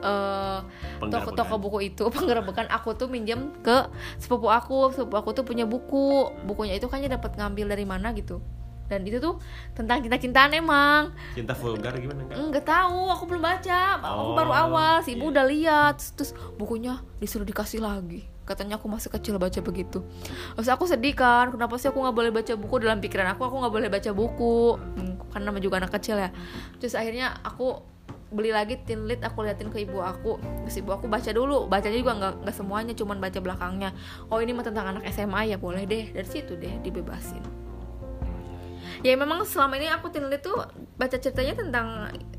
S2: eh, toko toko buku itu *laughs* penggerebekan aku tuh minjem ke sepupu aku sepupu aku tuh punya buku bukunya itu kayaknya dapat ngambil dari mana gitu dan itu tuh tentang cinta-cintaan emang
S1: Cinta vulgar gimana enggak?
S2: Enggak tahu, aku belum baca. Aku
S1: Oh,
S2: baru awal, si ibu
S1: iya.
S2: udah lihat, terus, bukunya disuruh dikasih lagi. Katanya aku masih kecil baca begitu. Terus aku sedih kan, kenapa sih aku nggak boleh baca buku dalam pikiran aku, aku nggak boleh baca buku, Hmm, karena juga anak kecil ya. Terus akhirnya aku beli lagi tin lit aku liatin ke ibu aku terus ibu aku baca dulu bacanya juga nggak nggak semuanya cuman baca belakangnya oh ini mah tentang anak SMA ya boleh deh dari situ deh dibebasin ya memang selama ini aku lit tuh baca ceritanya tentang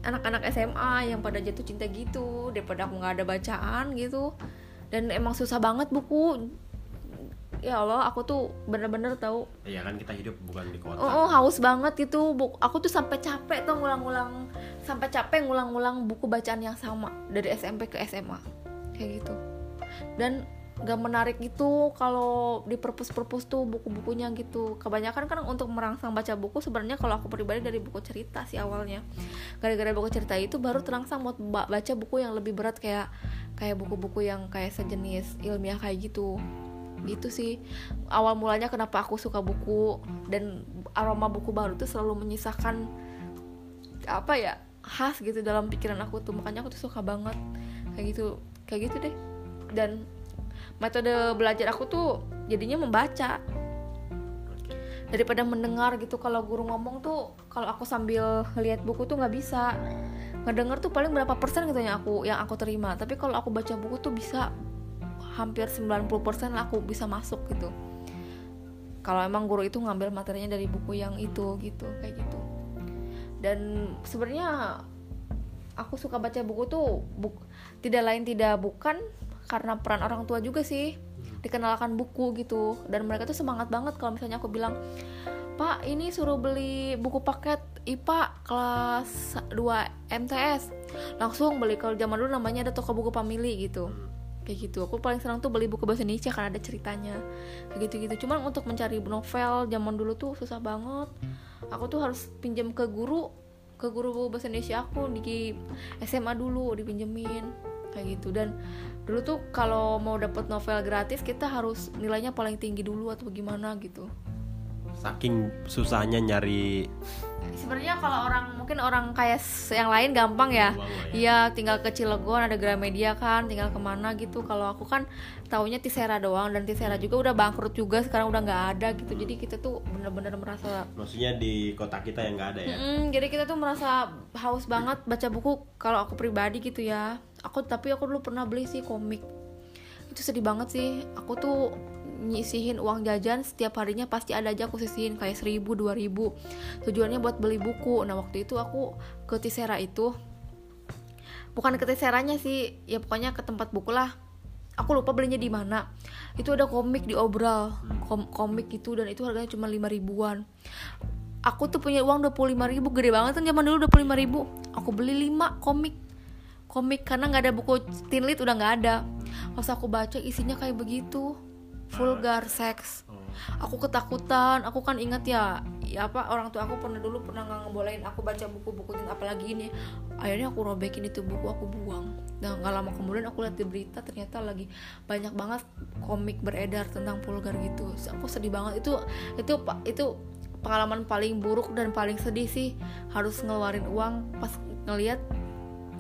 S2: anak-anak SMA yang pada jatuh cinta gitu daripada aku nggak ada bacaan gitu. Dan emang susah banget buku. Ya Allah aku tuh bener-bener tahu.
S1: Iya kan kita hidup bukan di kota.
S2: oh, oh, haus banget gitu. Buku aku tuh sampai capek tuh ngulang-ngulang sampai capek ngulang-ngulang buku bacaan yang sama dari SMP ke SMA kayak gitu. Dan gak menarik gitu kalau di perpus-perpus tuh buku-bukunya gitu. Kebanyakan kan untuk merangsang baca buku sebenarnya kalau aku pribadi dari buku cerita sih awalnya. Gara-gara buku cerita itu baru terangsang buat ba- baca buku yang lebih berat kayak kayak buku-buku yang kayak sejenis ilmiah kayak gitu. Gitu sih. Awal mulanya kenapa aku suka buku dan aroma buku baru tuh selalu menyisakan apa ya khas gitu dalam pikiran aku tuh. Makanya aku tuh suka banget. Kayak gitu kayak gitu deh. Dan metode belajar aku tuh jadinya membaca. Daripada mendengar gitu kalau guru ngomong tuh kalau aku sambil lihat buku tuh nggak bisa. Ngedenger tuh paling berapa persen gitu yang aku yang aku terima. Tapi kalau aku baca buku tuh bisa hampir 90% lah aku bisa masuk gitu. Kalau emang guru itu ngambil materinya dari buku yang itu gitu kayak gitu. Dan sebenarnya aku suka baca buku tuh buk, tidak lain tidak bukan karena peran orang tua juga sih. Dikenalkan buku gitu. Dan mereka tuh semangat banget kalau misalnya aku bilang Pak ini suruh beli buku paket IPA kelas 2 MTS langsung beli kalau zaman dulu namanya ada toko buku family gitu. Kayak gitu. Aku paling senang tuh beli buku bahasa Indonesia karena ada ceritanya. Kayak gitu gitu cuman untuk mencari novel zaman dulu tuh susah banget. Aku tuh harus pinjam ke guru ke guru bahasa Indonesia aku di SMA dulu dipinjemin. Kayak gitu. Dan dulu tuh kalau mau dapet novel gratis kita harus nilainya paling tinggi dulu atau gimana gitu.
S1: Saking susahnya nyari
S2: sebenarnya kalau orang mungkin orang kayak yang lain gampang ya.
S1: Ya.
S2: iya tinggal ke Cilegon ada Gramedia kan tinggal ke mana gitu. Kalau aku kan taunya Tisera doang dan Tisera juga udah bangkrut juga sekarang udah nggak ada gitu. Jadi kita tuh bener-bener merasa
S1: maksudnya di kota kita yang nggak ada ya?
S2: Mm-mm, jadi kita tuh merasa haus banget baca buku kalau aku pribadi gitu ya aku tapi aku dulu pernah beli sih komik. Itu sedih banget sih. Aku tuh nyisihin uang jajan setiap harinya pasti ada aja aku sisihin kayak seribu dua ribu. Tujuannya buat beli buku. Nah waktu itu aku ke Tisera itu. Bukan ke Tiseranya sih ya pokoknya ke tempat buku lah. Aku lupa belinya di mana. Itu ada komik di obral. Kom- komik gitu dan itu harganya cuma lima ribuan. Aku tuh punya uang 25 ribu. Gede banget kan zaman dulu 25 ribu. Aku beli 5 komik komik karena nggak ada buku teen udah nggak ada. Pas aku baca isinya kayak begitu. Vulgar seks aku ketakutan. Aku kan ingat ya ya apa orang tua aku pernah dulu pernah nggak ngebolehin aku baca buku-buku teen apalagi ini. Akhirnya aku robekin itu buku aku buang. Dan nggak lama kemudian aku lihat di berita ternyata lagi banyak banget komik beredar tentang vulgar gitu. Aku sedih banget. Itu itu pak itu pengalaman paling buruk dan paling sedih sih. Harus ngeluarin uang. Pas ngelihat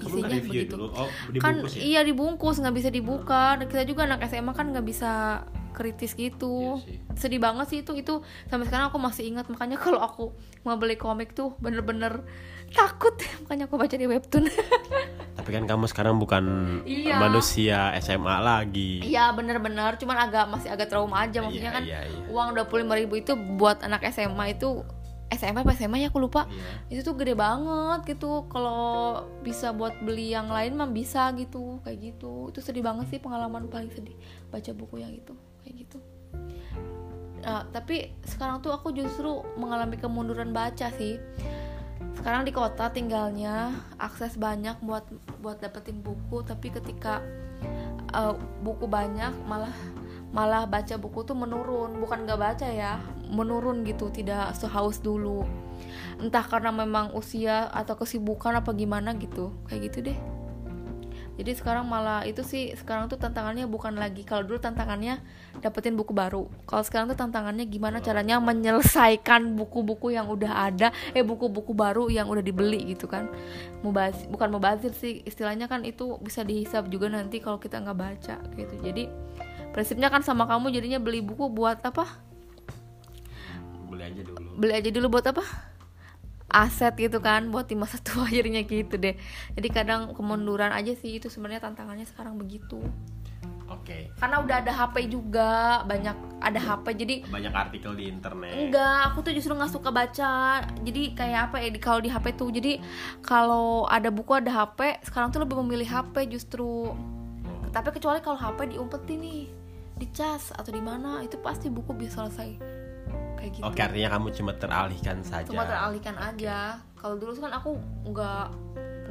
S2: isinya begitu.
S1: dulu? Oh
S2: kan
S1: ya?
S2: iya dibungkus nggak bisa dibuka. Dan kita juga anak SMA kan nggak bisa kritis gitu.
S1: Iya
S2: sedih banget sih itu itu sampai sekarang aku masih ingat. Makanya kalau aku mau beli komik tuh bener-bener takut. *laughs* Makanya aku baca di webtoon. *laughs*
S1: Tapi kan kamu sekarang bukan
S2: Iya.
S1: manusia SMA lagi.
S2: Iya bener-bener. Cuman agak masih agak trauma aja. Maksudnya
S1: Iya,
S2: kan
S1: iya, iya.
S2: uang 25.000 ribu itu buat anak SMA itu SMP apa SMA ya aku lupa.
S1: Iya.
S2: itu tuh gede banget gitu. Kalau bisa buat beli yang lain mah bisa gitu kayak gitu. Itu sedih banget sih pengalaman paling sedih baca buku yang itu kayak gitu. Nah, tapi sekarang tuh aku justru mengalami kemunduran baca sih. Sekarang di kota tinggalnya akses banyak buat buat dapetin buku tapi ketika uh, buku banyak malah malah baca buku tuh menurun. Bukan nggak baca ya menurun gitu tidak sehaus dulu. Entah karena memang usia atau kesibukan apa gimana gitu kayak gitu deh. Jadi sekarang malah itu sih sekarang tuh tantangannya bukan lagi kalau dulu tantangannya dapetin buku baru. Kalau sekarang tuh tantangannya gimana caranya menyelesaikan buku-buku yang udah ada eh buku-buku baru yang udah dibeli gitu kan. Mubazir bukan mubazir sih istilahnya kan itu bisa dihisap juga nanti kalau kita nggak baca gitu. Jadi prinsipnya kan sama kamu jadinya beli buku buat apa?
S1: Beli aja dulu.
S2: Beli aja dulu buat apa? Aset gitu kan buat di masa *laughs* tua jadinya gitu deh. Jadi kadang kemunduran aja sih itu sebenarnya tantangannya sekarang begitu.
S1: Oke.
S2: Karena udah ada HP juga banyak ada HP jadi
S1: banyak artikel di internet.
S2: Enggak aku tuh justru nggak suka baca. Jadi kayak apa ya di kalau di HP tuh jadi kalau ada buku ada HP sekarang tuh lebih memilih HP justru. Tapi kecuali kalau HP diumpetin nih dicas atau di mana itu pasti buku bisa selesai. Kayak gitu
S1: oke artinya kamu cuma teralihkan saja.
S2: Cuma teralihkan aja. Kalau dulu kan aku nggak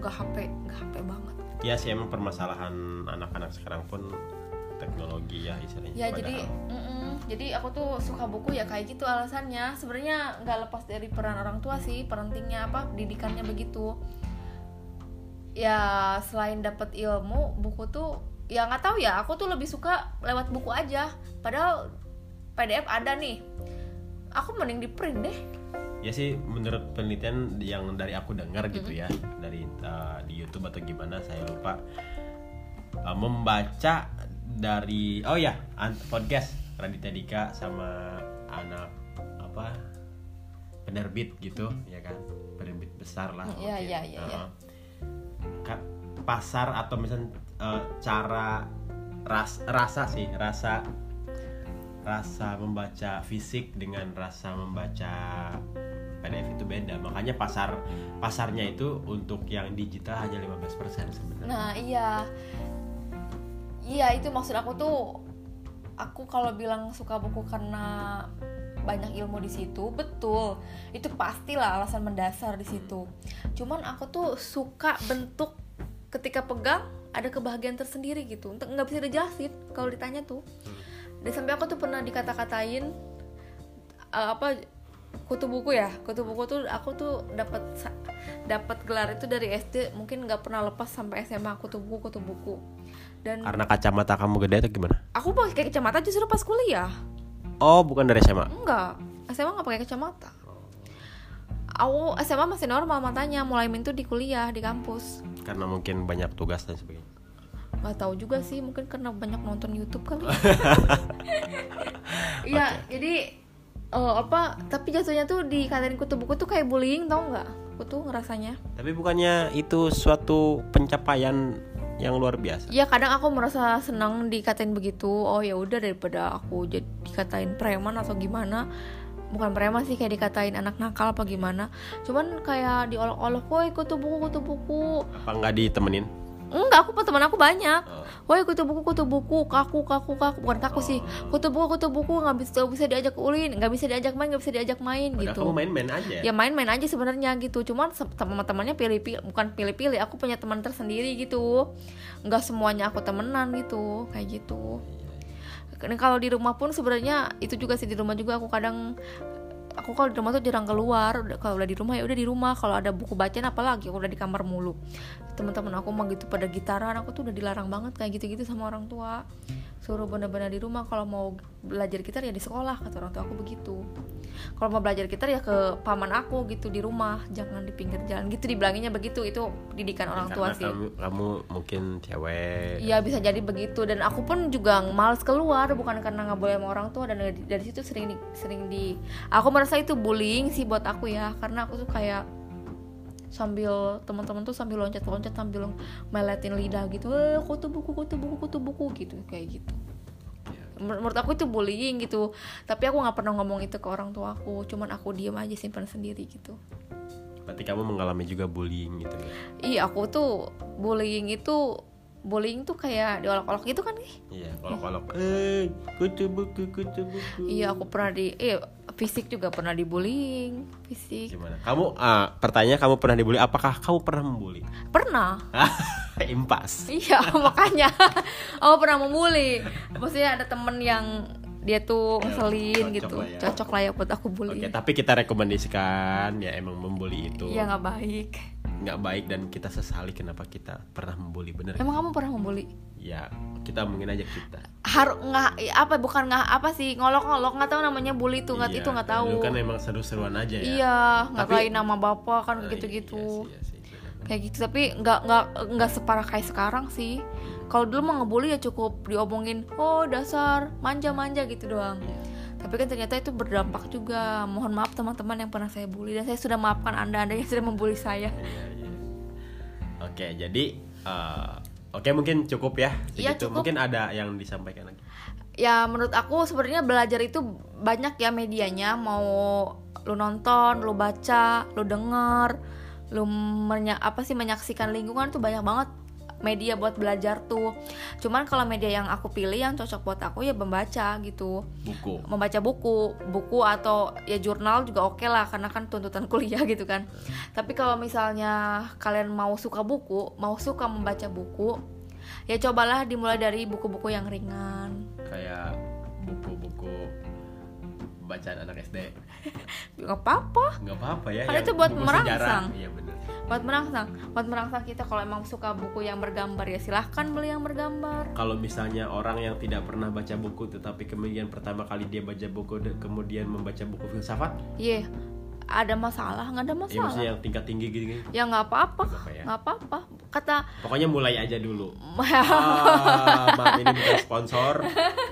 S2: nggak HP nggak HP banget.
S1: Ya sih emang permasalahan anak-anak sekarang pun teknologi ya istilahnya
S2: ya
S1: padahal.
S2: jadi mm-mm. jadi aku tuh suka buku ya kayak gitu alasannya. Sebenarnya nggak lepas dari peran orang tua sih pentingnya apa didikannya begitu. Ya selain dapat ilmu buku tuh ya nggak tahu ya. Aku tuh lebih suka lewat buku aja. Padahal PDF ada nih. Aku mending di print deh.
S1: Ya sih menurut penelitian yang dari aku dengar gitu ya dari uh, di YouTube atau gimana saya lupa. Uh, membaca dari oh ya podcast Raditya Dika sama anak apa penerbit gitu ya kan? Penerbit besar lah
S2: Iya,
S1: oke.
S2: iya, iya, iya.
S1: Ka- pasar atau misalnya uh, cara ras rasa sih rasa rasa membaca fisik dengan rasa membaca PDF itu beda. Makanya pasar pasarnya itu untuk yang digital hanya 15% sebenarnya.
S2: Nah iya Iya itu maksud aku tuh Aku kalau bilang suka buku karena banyak ilmu di situ betul itu pastilah alasan mendasar di situ cuman aku tuh suka bentuk ketika pegang ada kebahagiaan tersendiri gitu. Untuk nggak bisa dijelasin kalau ditanya tuh. Dan sampai aku tuh pernah dikata-katain eh, apa kutu buku ya. Kutu buku tuh aku tuh dapat dapat gelar itu dari SD mungkin nggak pernah lepas sampai SMA kutu buku kutu buku. Dan
S1: Karena kacamata kamu gede atau gimana?
S2: aku pakai kacamata justru pas kuliah.
S1: Oh, bukan dari SMA.
S2: enggak. SMA nggak pakai kacamata aku SMA masih normal matanya mulai mintu di kuliah di kampus.
S1: Karena mungkin banyak tugas dan sebagainya.
S2: nggak tahu juga sih mungkin karena banyak nonton YouTube kali. *laughs* Iya jadi eh, apa tapi jatuhnya tuh dikatain kutu buku tuh kayak bullying tau nggak? Aku tuh ngerasanya.
S1: Tapi bukannya itu suatu pencapaian yang luar biasa?
S2: ya kadang aku merasa senang dikatain begitu. Oh ya udah daripada aku jadi dikatain preman atau gimana bukan preman sih kayak dikatain anak nakal apa gimana. Cuman kayak diolok-olok woi kutu buku kutu buku.
S1: Apa nggak ditemenin?
S2: enggak aku teman aku banyak.
S1: Oh.
S2: woi kutu buku kutu buku. Kaku kaku kaku. Bukan kaku sih. Kutu buku kutu buku. Nggak bisa bisa diajak ulin nggak bisa diajak main nggak bisa diajak main
S1: Padahal
S2: gitu.
S1: kamu main-main aja.
S2: ya main-main aja sebenarnya gitu. Cuman teman-temannya pilih-pilih bukan pilih-pilih aku punya teman tersendiri gitu. Nggak semuanya aku temenan gitu kayak gitu kalau di rumah pun sebenarnya itu juga sih di rumah juga aku kadang aku kalau di rumah tuh jarang keluar kalau udah di rumah ya udah di rumah kalau ada buku bacaan apalagi aku udah di kamar mulu. Teman-teman aku mah gitu pada gitaran aku tuh udah dilarang banget kayak gitu-gitu sama orang tua. Suruh bener-bener di rumah kalau mau belajar gitar ya di sekolah kata orang tua aku begitu. Kalau mau belajar gitar ya ke paman aku gitu di rumah jangan di pinggir jalan gitu dibilanginnya begitu itu didikan orang tua sih.
S1: kamu, kamu mungkin cewek.
S2: Iya bisa jadi begitu dan aku pun juga males keluar bukan karena nggak boleh sama orang tua dan dari, dari situ sering di, sering di aku merasa itu bullying sih buat aku ya. Karena aku tuh kayak sambil teman-teman tuh sambil loncat-loncat sambil meletin lidah gitu. Eh kutu buku kutu buku kutu buku gitu kayak gitu. Menur- menurut aku itu bullying gitu. Tapi aku nggak pernah ngomong itu ke orang tua aku. Cuman aku diem aja simpan sendiri gitu.
S1: Berarti kamu mengalami juga bullying gitu ya?
S2: iya aku tuh bullying itu bullying tuh kayak diolok-olok gitu kan ih
S1: Iya, kalau-kalau eh kutu buku kutu buku.
S2: Iya aku pernah di eh fisik juga pernah dibullying fisik
S1: Gimana? Kamu ah, pertanyaan kamu pernah dibully? Apakah kamu pernah membuli?
S2: pernah *laughs*
S1: Impas.
S2: iya *laughs* makanya aku pernah membuli maksudnya ada temen yang dia tuh ngeselin
S1: cocok
S2: gitu
S1: lah ya.
S2: cocok lah ya buat aku
S1: Oke,
S2: bully
S1: tapi kita rekomendasikan ya emang membuli itu
S2: iya nggak baik
S1: nggak baik dan kita sesali kenapa kita pernah membuli bener
S2: emang kamu pernah membuli?
S1: Ya kita mungkin aja kita.
S2: Harus nggak apa bukan nggak apa sih ngolok-ngolok nggak tahu namanya bully itu nggak
S1: Iya,
S2: itu nggak tahu.
S1: dulu kan emang seru-seruan aja ya.
S2: Iya nggak lain nama bapak kan
S1: Oh,
S2: gitu gitu
S1: iya iya benar.
S2: kayak gitu tapi nggak nggak nggak separah kayak sekarang sih. Kalau dulu mah ngebully ya cukup diomongin oh dasar manja manja gitu doang tapi kan ternyata itu berdampak juga. Mohon maaf teman-teman yang pernah saya bully. Dan saya sudah maafkan anda anda yang sudah membuli saya.
S1: Iya, iya. oke jadi eh, oke mungkin cukup ya.
S2: Iya, cukup.
S1: mungkin ada yang disampaikan lagi.
S2: Ya menurut aku sebenarnya belajar itu banyak ya medianya. Mau lu nonton lu baca lu denger lu menya apa sih menyaksikan lingkungan tuh banyak banget media buat belajar tuh. Cuman kalau media yang aku pilih yang cocok buat aku ya membaca gitu.
S1: Buku.
S2: Membaca buku buku atau ya jurnal juga oke lah karena kan tuntutan *laughs* kuliah gitu kan. Tapi kalau misalnya kalian mau suka buku mau suka membaca buku ya cobalah dimulai dari buku-buku yang ringan.
S1: Kayak buku-buku bacaan anak SD
S2: nggak apa-apa.
S1: Nggak apa-apa ya
S2: Kan
S1: yang
S2: itu buat merangsang.
S1: iya bener.
S2: Buat merangsang. Buat merangsang kita kalau emang suka buku yang bergambar ya silahkan beli yang bergambar.
S1: Kalau misalnya orang yang tidak pernah baca buku tetapi kemudian pertama kali dia baca buku kemudian membaca buku filsafat?
S2: Iya ada masalah nggak ada
S1: ya
S2: masalah.
S1: maksudnya yang tingkat tinggi gitu, gitu.
S2: ya nggak apa-apa
S1: Nggak apa-apa ya.
S2: nggak apa-apa. Kata
S1: pokoknya mulai aja dulu. *laughs* Ah, maaf ini bukan sponsor.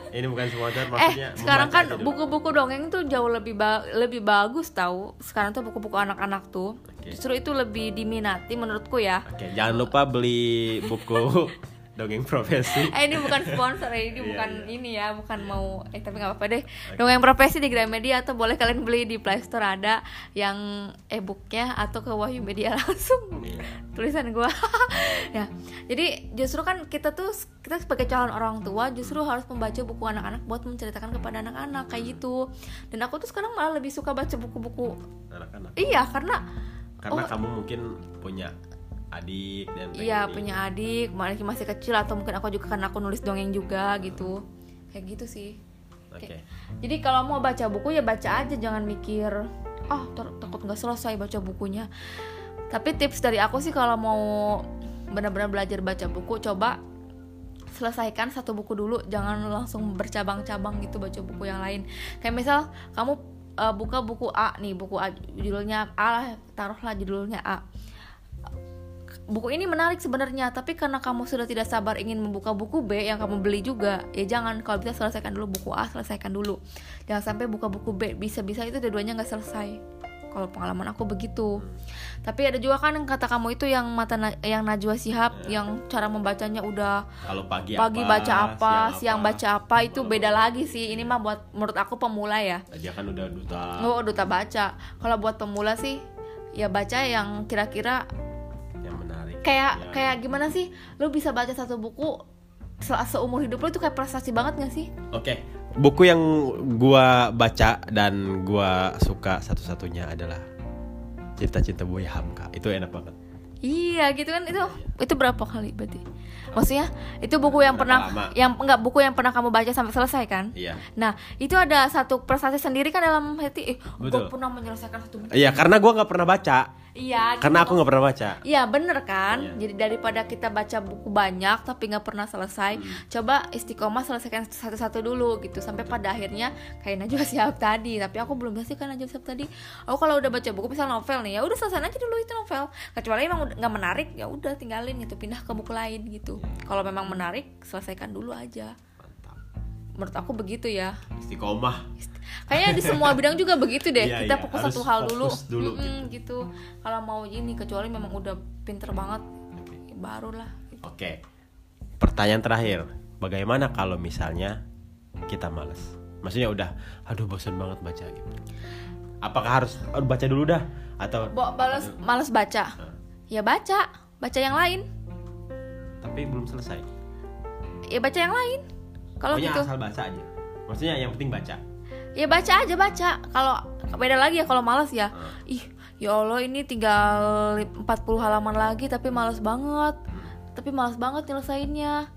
S1: Ini bukan sponsor
S2: eh
S1: maksudnya
S2: sekarang
S1: membaca
S2: kan buku-buku dongeng tuh jauh lebih ba- lebih bagus tahu sekarang tuh buku-buku anak-anak tuh.
S1: Oke.
S2: justru itu lebih diminati menurutku ya.
S1: Oke, jangan lupa beli buku *laughs* dongeng profesi.
S2: Eh *laughs* ini bukan sponsor ya ini
S1: Iya,
S2: bukan
S1: iya.
S2: ini ya bukan mau eh tapi nggak apa-apa deh. Dongeng profesi di Gramedia atau boleh kalian beli di Play Store ada yang e-booknya atau ke Wahyu Media *laughs* langsung.
S1: Iya.
S2: tulisan gua. *laughs* Ya jadi justru kan kita tuh kita sebagai calon orang tua justru harus membaca buku anak-anak buat menceritakan kepada anak-anak kayak gitu. Dan aku tuh sekarang malah lebih suka baca buku-buku
S1: anak-anak.
S2: Iya karena
S1: karena
S2: Oh.
S1: kamu mungkin punya adik dan
S2: iya punya adik masih masih kecil atau mungkin aku juga karena aku nulis dongeng juga gitu. Kayak gitu sih.
S1: Oke.
S2: Jadi kalau mau baca buku ya baca aja, jangan mikir, ah ter- takut nggak selesai baca bukunya. Tapi tips dari aku sih kalau mau benar-benar belajar baca buku, coba selesaikan satu buku dulu, jangan langsung bercabang-cabang gitu baca buku yang lain. Kayak misal kamu uh, buka buku A nih, buku A judulnya A lah, taruhlah judulnya A buku ini menarik sebenarnya tapi karena kamu sudah tidak sabar ingin membuka buku B yang kamu beli juga ya jangan. Kalau bisa selesaikan dulu buku A selesaikan dulu. Jangan sampai buka buku B bisa-bisa itu dua-duanya nggak selesai. Kalau pengalaman aku begitu. Tapi ada juga kan yang kata kamu itu yang mata na- yang Najwa Shihab yang cara membacanya udah
S1: kalau pagi
S2: pagi
S1: apa,
S2: baca apa siang,
S1: apa.
S2: baca apa itu beda lagi sih. Ini mah buat menurut aku pemula ya.
S1: Dia kan udah duta.
S2: Oh duta baca. Kalau buat pemula sih ya baca yang kira-kira kayak
S1: Ya.
S2: kayak gimana sih lu bisa baca satu buku se- seumur hidup lu itu kayak prestasi banget gak sih
S1: Oke, buku yang gua baca dan gua suka satu-satunya adalah Cinta Cinta Buaya Hamka. Itu enak banget.
S2: iya gitu kan itu itu berapa kali berarti maksudnya itu buku yang
S1: Berapa
S2: pernah
S1: lama?
S2: yang enggak buku yang pernah kamu baca sampai selesai kan
S1: Iya.
S2: nah itu ada satu prestasi sendiri kan dalam hati eh gue pernah menyelesaikan satu buku
S1: Iya, karena gua nggak pernah baca.
S2: iya
S1: Karena
S2: gitu.
S1: aku nggak pernah baca.
S2: Iya bener kan
S1: Iya.
S2: Jadi daripada kita baca buku banyak Tapi nggak pernah selesai
S1: Hmm.
S2: Coba istiqomah selesaikan satu-satu dulu gitu Sampai pada akhirnya Kayak Najwa Shihab tadi Tapi aku belum bisa kan Najwa Shihab tadi Aku kalau udah baca buku misal novel nih ya udah selesai aja dulu itu novel Kecuali emang nggak menarik ya udah tinggalin gitu Pindah ke buku lain gitu Kalau memang menarik selesaikan dulu aja
S1: Mantap.
S2: Menurut aku begitu ya
S1: Istiqomah.
S2: Kayaknya di semua bidang juga begitu deh.
S1: Iya,
S2: kita
S1: iya,
S2: fokus
S1: harus
S2: satu hal dulu.
S1: dulu
S2: Mm-mm, gitu. Kalau mau ini kecuali memang udah pinter banget
S1: Oke.
S2: ya barulah.
S1: Oke. Pertanyaan terakhir. Bagaimana kalau misalnya kita males? Maksudnya udah aduh bosan banget baca gitu. Apakah harus baca dulu dah atau
S2: Bo balas males baca. Ya baca, baca yang lain.
S1: tapi belum selesai.
S2: Ya baca yang lain. Kalau gitu.
S1: asal baca aja. Maksudnya yang penting baca.
S2: Ya baca aja baca. Kalau beda lagi ya kalau males ya. Ih, ya Allah ini tinggal 40 halaman lagi tapi males banget. Tapi males banget nyelesainnya.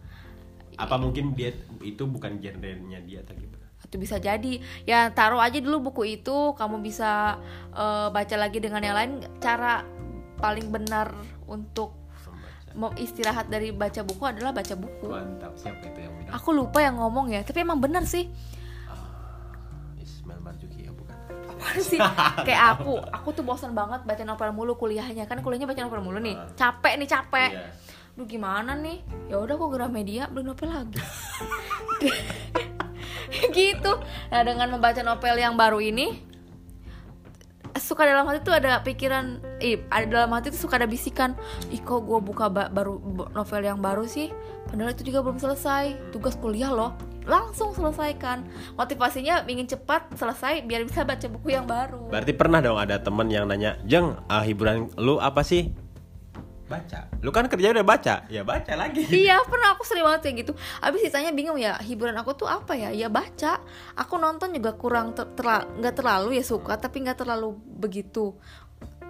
S1: Apa mungkin dia itu bukan genrenya dia atau gimana?
S2: itu bisa jadi ya taruh aja dulu buku itu kamu bisa eh, baca lagi dengan yang lain cara paling benar untuk mau istirahat dari baca buku adalah baca buku
S1: Mantap, siapa itu yang bilang?
S2: aku lupa yang ngomong ya tapi emang benar sih
S1: Ismail Marzuki ya bukan?
S2: Apaan sih *laughs* kayak aku aku tuh bosan banget baca novel mulu kuliahnya kan kuliahnya baca novel mulu nih capek nih capek
S1: Iya.
S2: Duh gimana nih? Ya udah aku Gramedia beli novel lagi. *laughs* *laughs* gitu. Nah, dengan membaca novel yang baru ini suka dalam hati tuh ada pikiran, ih, ada dalam hati tuh suka ada bisikan, ih kok gue buka ba- baru novel yang baru sih, padahal itu juga belum selesai, tugas kuliah loh, langsung selesaikan. Motivasinya ingin cepat selesai biar bisa baca buku yang baru.
S1: Berarti pernah dong ada temen yang nanya, Jeng, ah, hiburan lu apa sih? Baca. Lu kan kerja udah baca, ya baca lagi.
S2: Iya pernah aku sering banget kayak gitu. Abis ditanya bingung ya hiburan aku tuh apa ya? Ya baca. Aku nonton juga kurang ter terla- nggak terlalu ya suka Tapi nggak terlalu begitu.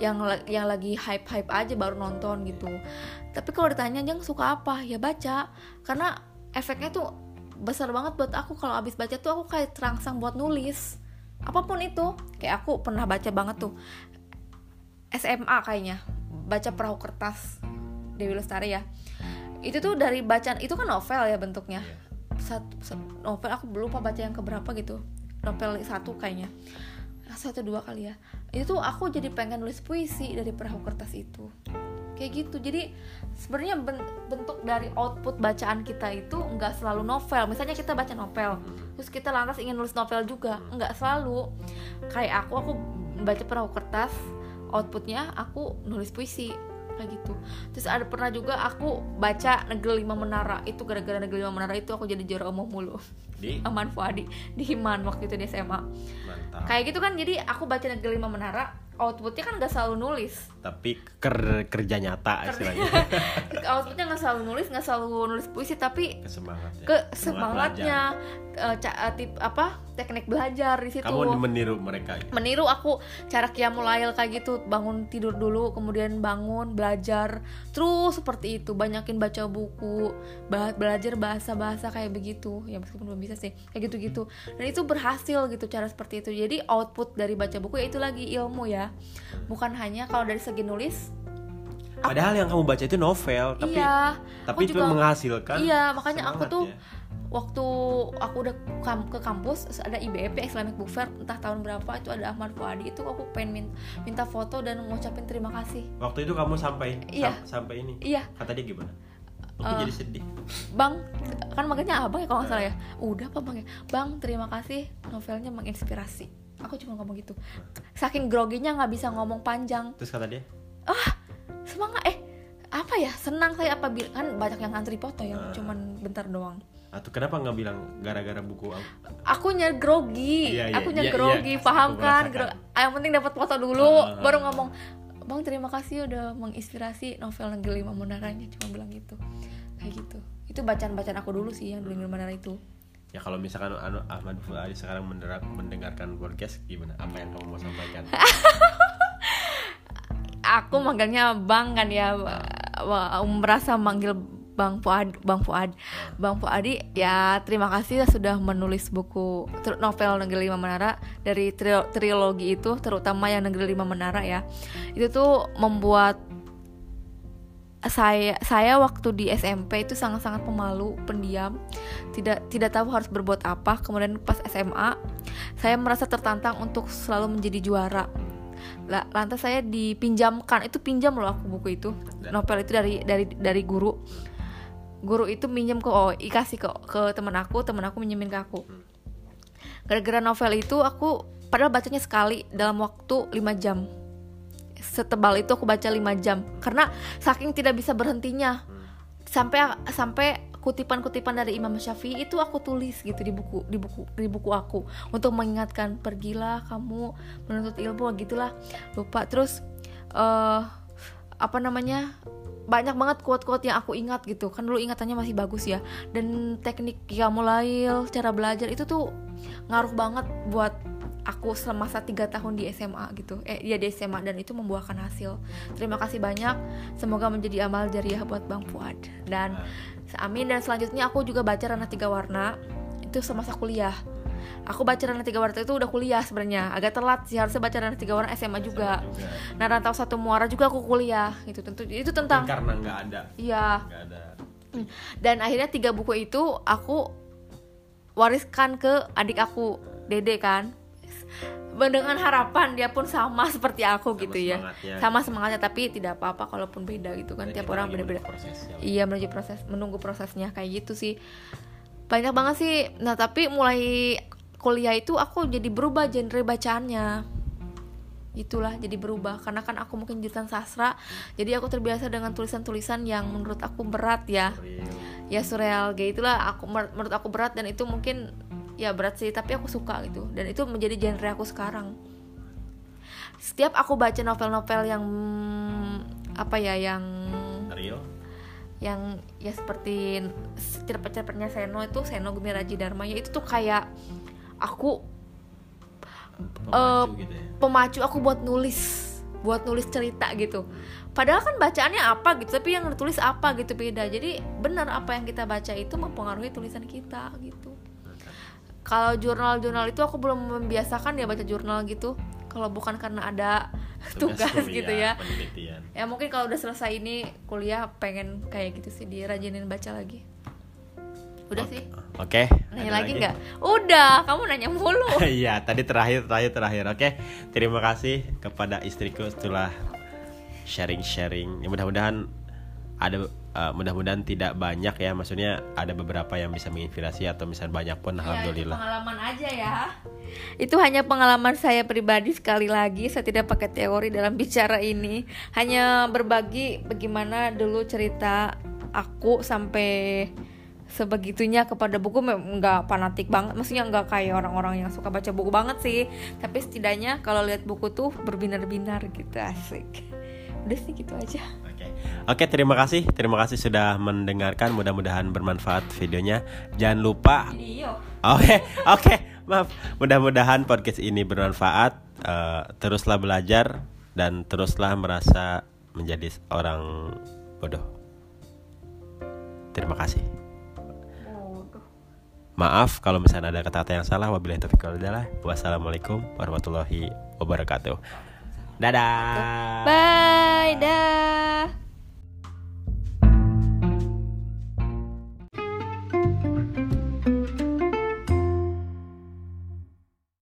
S2: Yang yang lagi hype hype aja baru nonton gitu. Tapi kalau ditanya jeng suka apa? Ya baca. Karena efeknya tuh besar banget buat aku. Kalau abis baca tuh aku kayak terangsang buat nulis. Apa pun itu. Kayak aku pernah baca banget tuh SMA kayaknya. Baca perahu kertas Dewi Lestari ya. Itu tuh dari bacaan itu kan novel ya bentuknya. Satu, satu- novel aku lupa baca yang keberapa gitu. Novel satu kayaknya. Satu dua kali ya. Itu tuh aku jadi pengen nulis puisi dari perahu kertas itu. Kayak gitu. Jadi sebenarnya ben- bentuk dari output bacaan kita itu nggak selalu novel. Misalnya kita baca novel terus kita lantas ingin nulis novel juga nggak selalu. Kayak aku aku baca perahu kertas outputnya aku nulis puisi kayak gitu. Terus ada pernah juga aku baca negeri lima menara. Itu gara-gara negeri lima menara itu aku jadi juara umum mulu.
S1: Di? *laughs*
S2: Aman Fuadi. Di Himan waktu itu di SMA
S1: mantap.
S2: Kayak gitu kan jadi aku baca negeri lima menara outputnya kan nggak selalu nulis.
S1: Tapi ker- kerja nyata istilahnya. *laughs*
S2: Outputnya nggak selalu nulis nggak selalu nulis puisi tapi
S1: kesemangat ya.
S2: ke
S1: Semangat
S2: semangatnya eh, tip apa teknik belajar di situ.
S1: Kamu meniru mereka ya?
S2: meniru aku cara kiamulail kayak gitu bangun tidur dulu kemudian bangun belajar terus seperti itu banyakin baca buku belajar bahasa bahasa kayak begitu. Ya meskipun belum bisa sih kayak gitu gitu dan itu berhasil gitu cara seperti itu. Jadi output dari baca buku ya itu lagi ilmu ya bukan hanya kalau dari segi nulis
S1: padahal yang kamu baca itu novel tapi
S2: iya.
S1: tapi
S2: aku
S1: itu menghasilkan
S2: iya makanya aku tuh
S1: ya.
S2: waktu aku udah ke kampus ada IBF Islamic Book Fair entah tahun berapa itu ada Ahmad Fuadi itu aku pengen min- minta foto dan ngucapin terima kasih.
S1: Waktu itu kamu sampai
S2: Iya.
S1: sam- sampai ini?
S2: Iya.
S1: Kata dia gimana? Aku
S2: Eh,
S1: jadi sedih.
S2: Bang kan makanya abang ya kalau nggak salah ya? Udah apa bang? Ya bang terima kasih novelnya menginspirasi aku cuma ngomong gitu. Saking groginya nggak bisa ngomong panjang.
S1: Terus kata dia?
S2: Semangat. Eh apa ya? Senang saya apa bil- kan banyak yang ngantri foto ya
S1: Ah.
S2: cuman bentar doang.
S1: Atau kenapa nggak bilang gara-gara buku aku?
S2: Akunya grogi.
S1: Iya, iya,
S2: akunya
S1: iya,
S2: grogi
S1: iya.
S2: paham
S1: Aku
S2: kan. Gro- ah, yang penting dapat foto dulu
S1: Ah, ah,
S2: baru
S1: ah.
S2: ngomong bang terima kasih udah menginspirasi novel Negeri Lima Menaranya cuma bilang gitu. Kayak gitu. Itu bacaan bacaan aku dulu sih yang Negeri Lima Menara itu
S1: ya kalau misalkan anu Ahmad Fuadi sekarang mendengar- mendengarkan podcast gimana? Apa yang kamu mau sampaikan? *laughs*
S2: Aku manggilnya bang kan ya. Wa- merasa manggil Bang Fuad, Bang Fuad, Bang Fuadi ya terima kasih sudah menulis buku novel Negeri Lima Menara dari trilogi itu terutama yang Negeri Lima Menara ya. Itu tuh membuat saya saya waktu di SMP itu sangat-sangat pemalu, pendiam, tidak tidak tahu harus berbuat apa. Kemudian pas SMA, saya merasa tertantang untuk selalu menjadi juara. La- Lantas saya dipinjamkan, itu pinjam loh aku buku itu, novel itu dari dari dari guru. Guru itu minjem ke oh, kasih ke ke teman aku, teman aku minjemin ke aku. Gara-gara novel itu aku padahal bacanya sekali dalam waktu 5 jam setebal itu aku baca 5 jam. Karena saking tidak bisa berhentinya. Sampai sampai kutipan-kutipan dari Imam Syafi'i itu aku tulis gitu di buku di buku di buku aku. Untuk mengingatkan pergilah kamu menuntut ilmu gitulah. Lupa. Terus eh apa namanya banyak banget quote-quote yang aku ingat gitu. Kan dulu ingatannya masih bagus ya. Dan teknik Qiyamulail cara belajar itu tuh ngaruh banget buat aku semasa tiga tahun di SMA gitu. Eh ya di SMA dan itu membuahkan hasil. Terima kasih banyak. Semoga menjadi amal jariah buat Bang Fuad. Dan amin. Dan selanjutnya aku juga baca Ranah Tiga Warna. Itu semasa kuliah. Aku baca Ranah Tiga Warna itu udah kuliah sebenarnya. Agak telat sih harusnya baca Ranah Tiga Warna SMA juga. Nah Rantau Satu Muara juga aku kuliah. Gitu tentu itu tentang
S1: karena nggak ada.
S2: Iya. Dan akhirnya tiga buku itu aku wariskan ke adik aku Dede kan dengan harapan dia pun sama seperti aku
S1: Sama
S2: gitu ya.
S1: semangatnya.
S2: sama semangatnya tapi tidak apa-apa kalaupun beda gitu kan
S1: Dan
S2: tiap orang beda-beda.
S1: prosesnya.
S2: iya menuju proses menunggu prosesnya kayak gitu sih. Banyak banget sih. Nah tapi mulai kuliah itu aku jadi berubah genre bacaannya. Itulah jadi berubah. Karena kan aku mungkin jurusan sastra jadi aku terbiasa dengan tulisan-tulisan yang menurut aku berat ya. Ya surreal. Kayak itulah aku menurut aku berat dan itu mungkin ya berat sih tapi aku suka gitu. Dan itu menjadi genre aku sekarang. Setiap aku baca novel-novel yang apa ya yang
S1: Real.
S2: yang ya seperti cerpen-cerpennya Seno itu Seno Gumiraji Dharma ya itu tuh kayak aku
S1: Pemacu gitu ya?
S2: pemacu aku buat nulis buat nulis cerita gitu. Padahal kan bacaannya apa gitu tapi yang ditulis apa gitu beda. Jadi benar apa yang kita baca itu mempengaruhi tulisan kita gitu kalau jurnal-jurnal itu aku belum membiasakan ya baca jurnal gitu kalau bukan karena ada tugas,
S1: kuliah,
S2: gitu ya
S1: penelitian.
S2: ya mungkin kalau udah selesai ini kuliah pengen kayak gitu sih dirajinin baca lagi udah sih
S1: Oke.
S2: nanya
S1: ada
S2: lagi nggak udah kamu nanya mulu *laughs*
S1: Iya, tadi terakhir, terakhir, terakhir. Oke, terima kasih kepada istriku setelah sharing-sharing. Ya, mudah-mudahan ada uh, mudah-mudahan tidak banyak ya. Maksudnya ada beberapa yang bisa menginspirasi atau misalnya banyak pun
S2: Ya, itu
S1: alhamdulillah.
S2: pengalaman aja ya. Itu hanya pengalaman saya pribadi sekali lagi. Saya tidak pakai teori dalam bicara ini. Hanya berbagi bagaimana dulu cerita aku sampai sebegitunya kepada buku. Nggak fanatik banget. Maksudnya nggak kayak orang-orang yang suka baca buku banget sih. Tapi setidaknya kalau lihat buku tuh berbinar-binar gitu asik. Udah sih gitu aja
S1: Oke, terima kasih, terima kasih sudah mendengarkan. Mudah-mudahan bermanfaat videonya. Jangan lupa Oke, oke, maaf. Mudah-mudahan podcast ini bermanfaat. Eh, teruslah belajar dan teruslah merasa menjadi orang bodoh. Terima kasih. Maaf kalau misalnya ada kata-kata yang salah. Wabillahi taufiq wal hidayah. Wassalamualaikum warahmatullahi wabarakatuh. Dadah.
S2: bye dah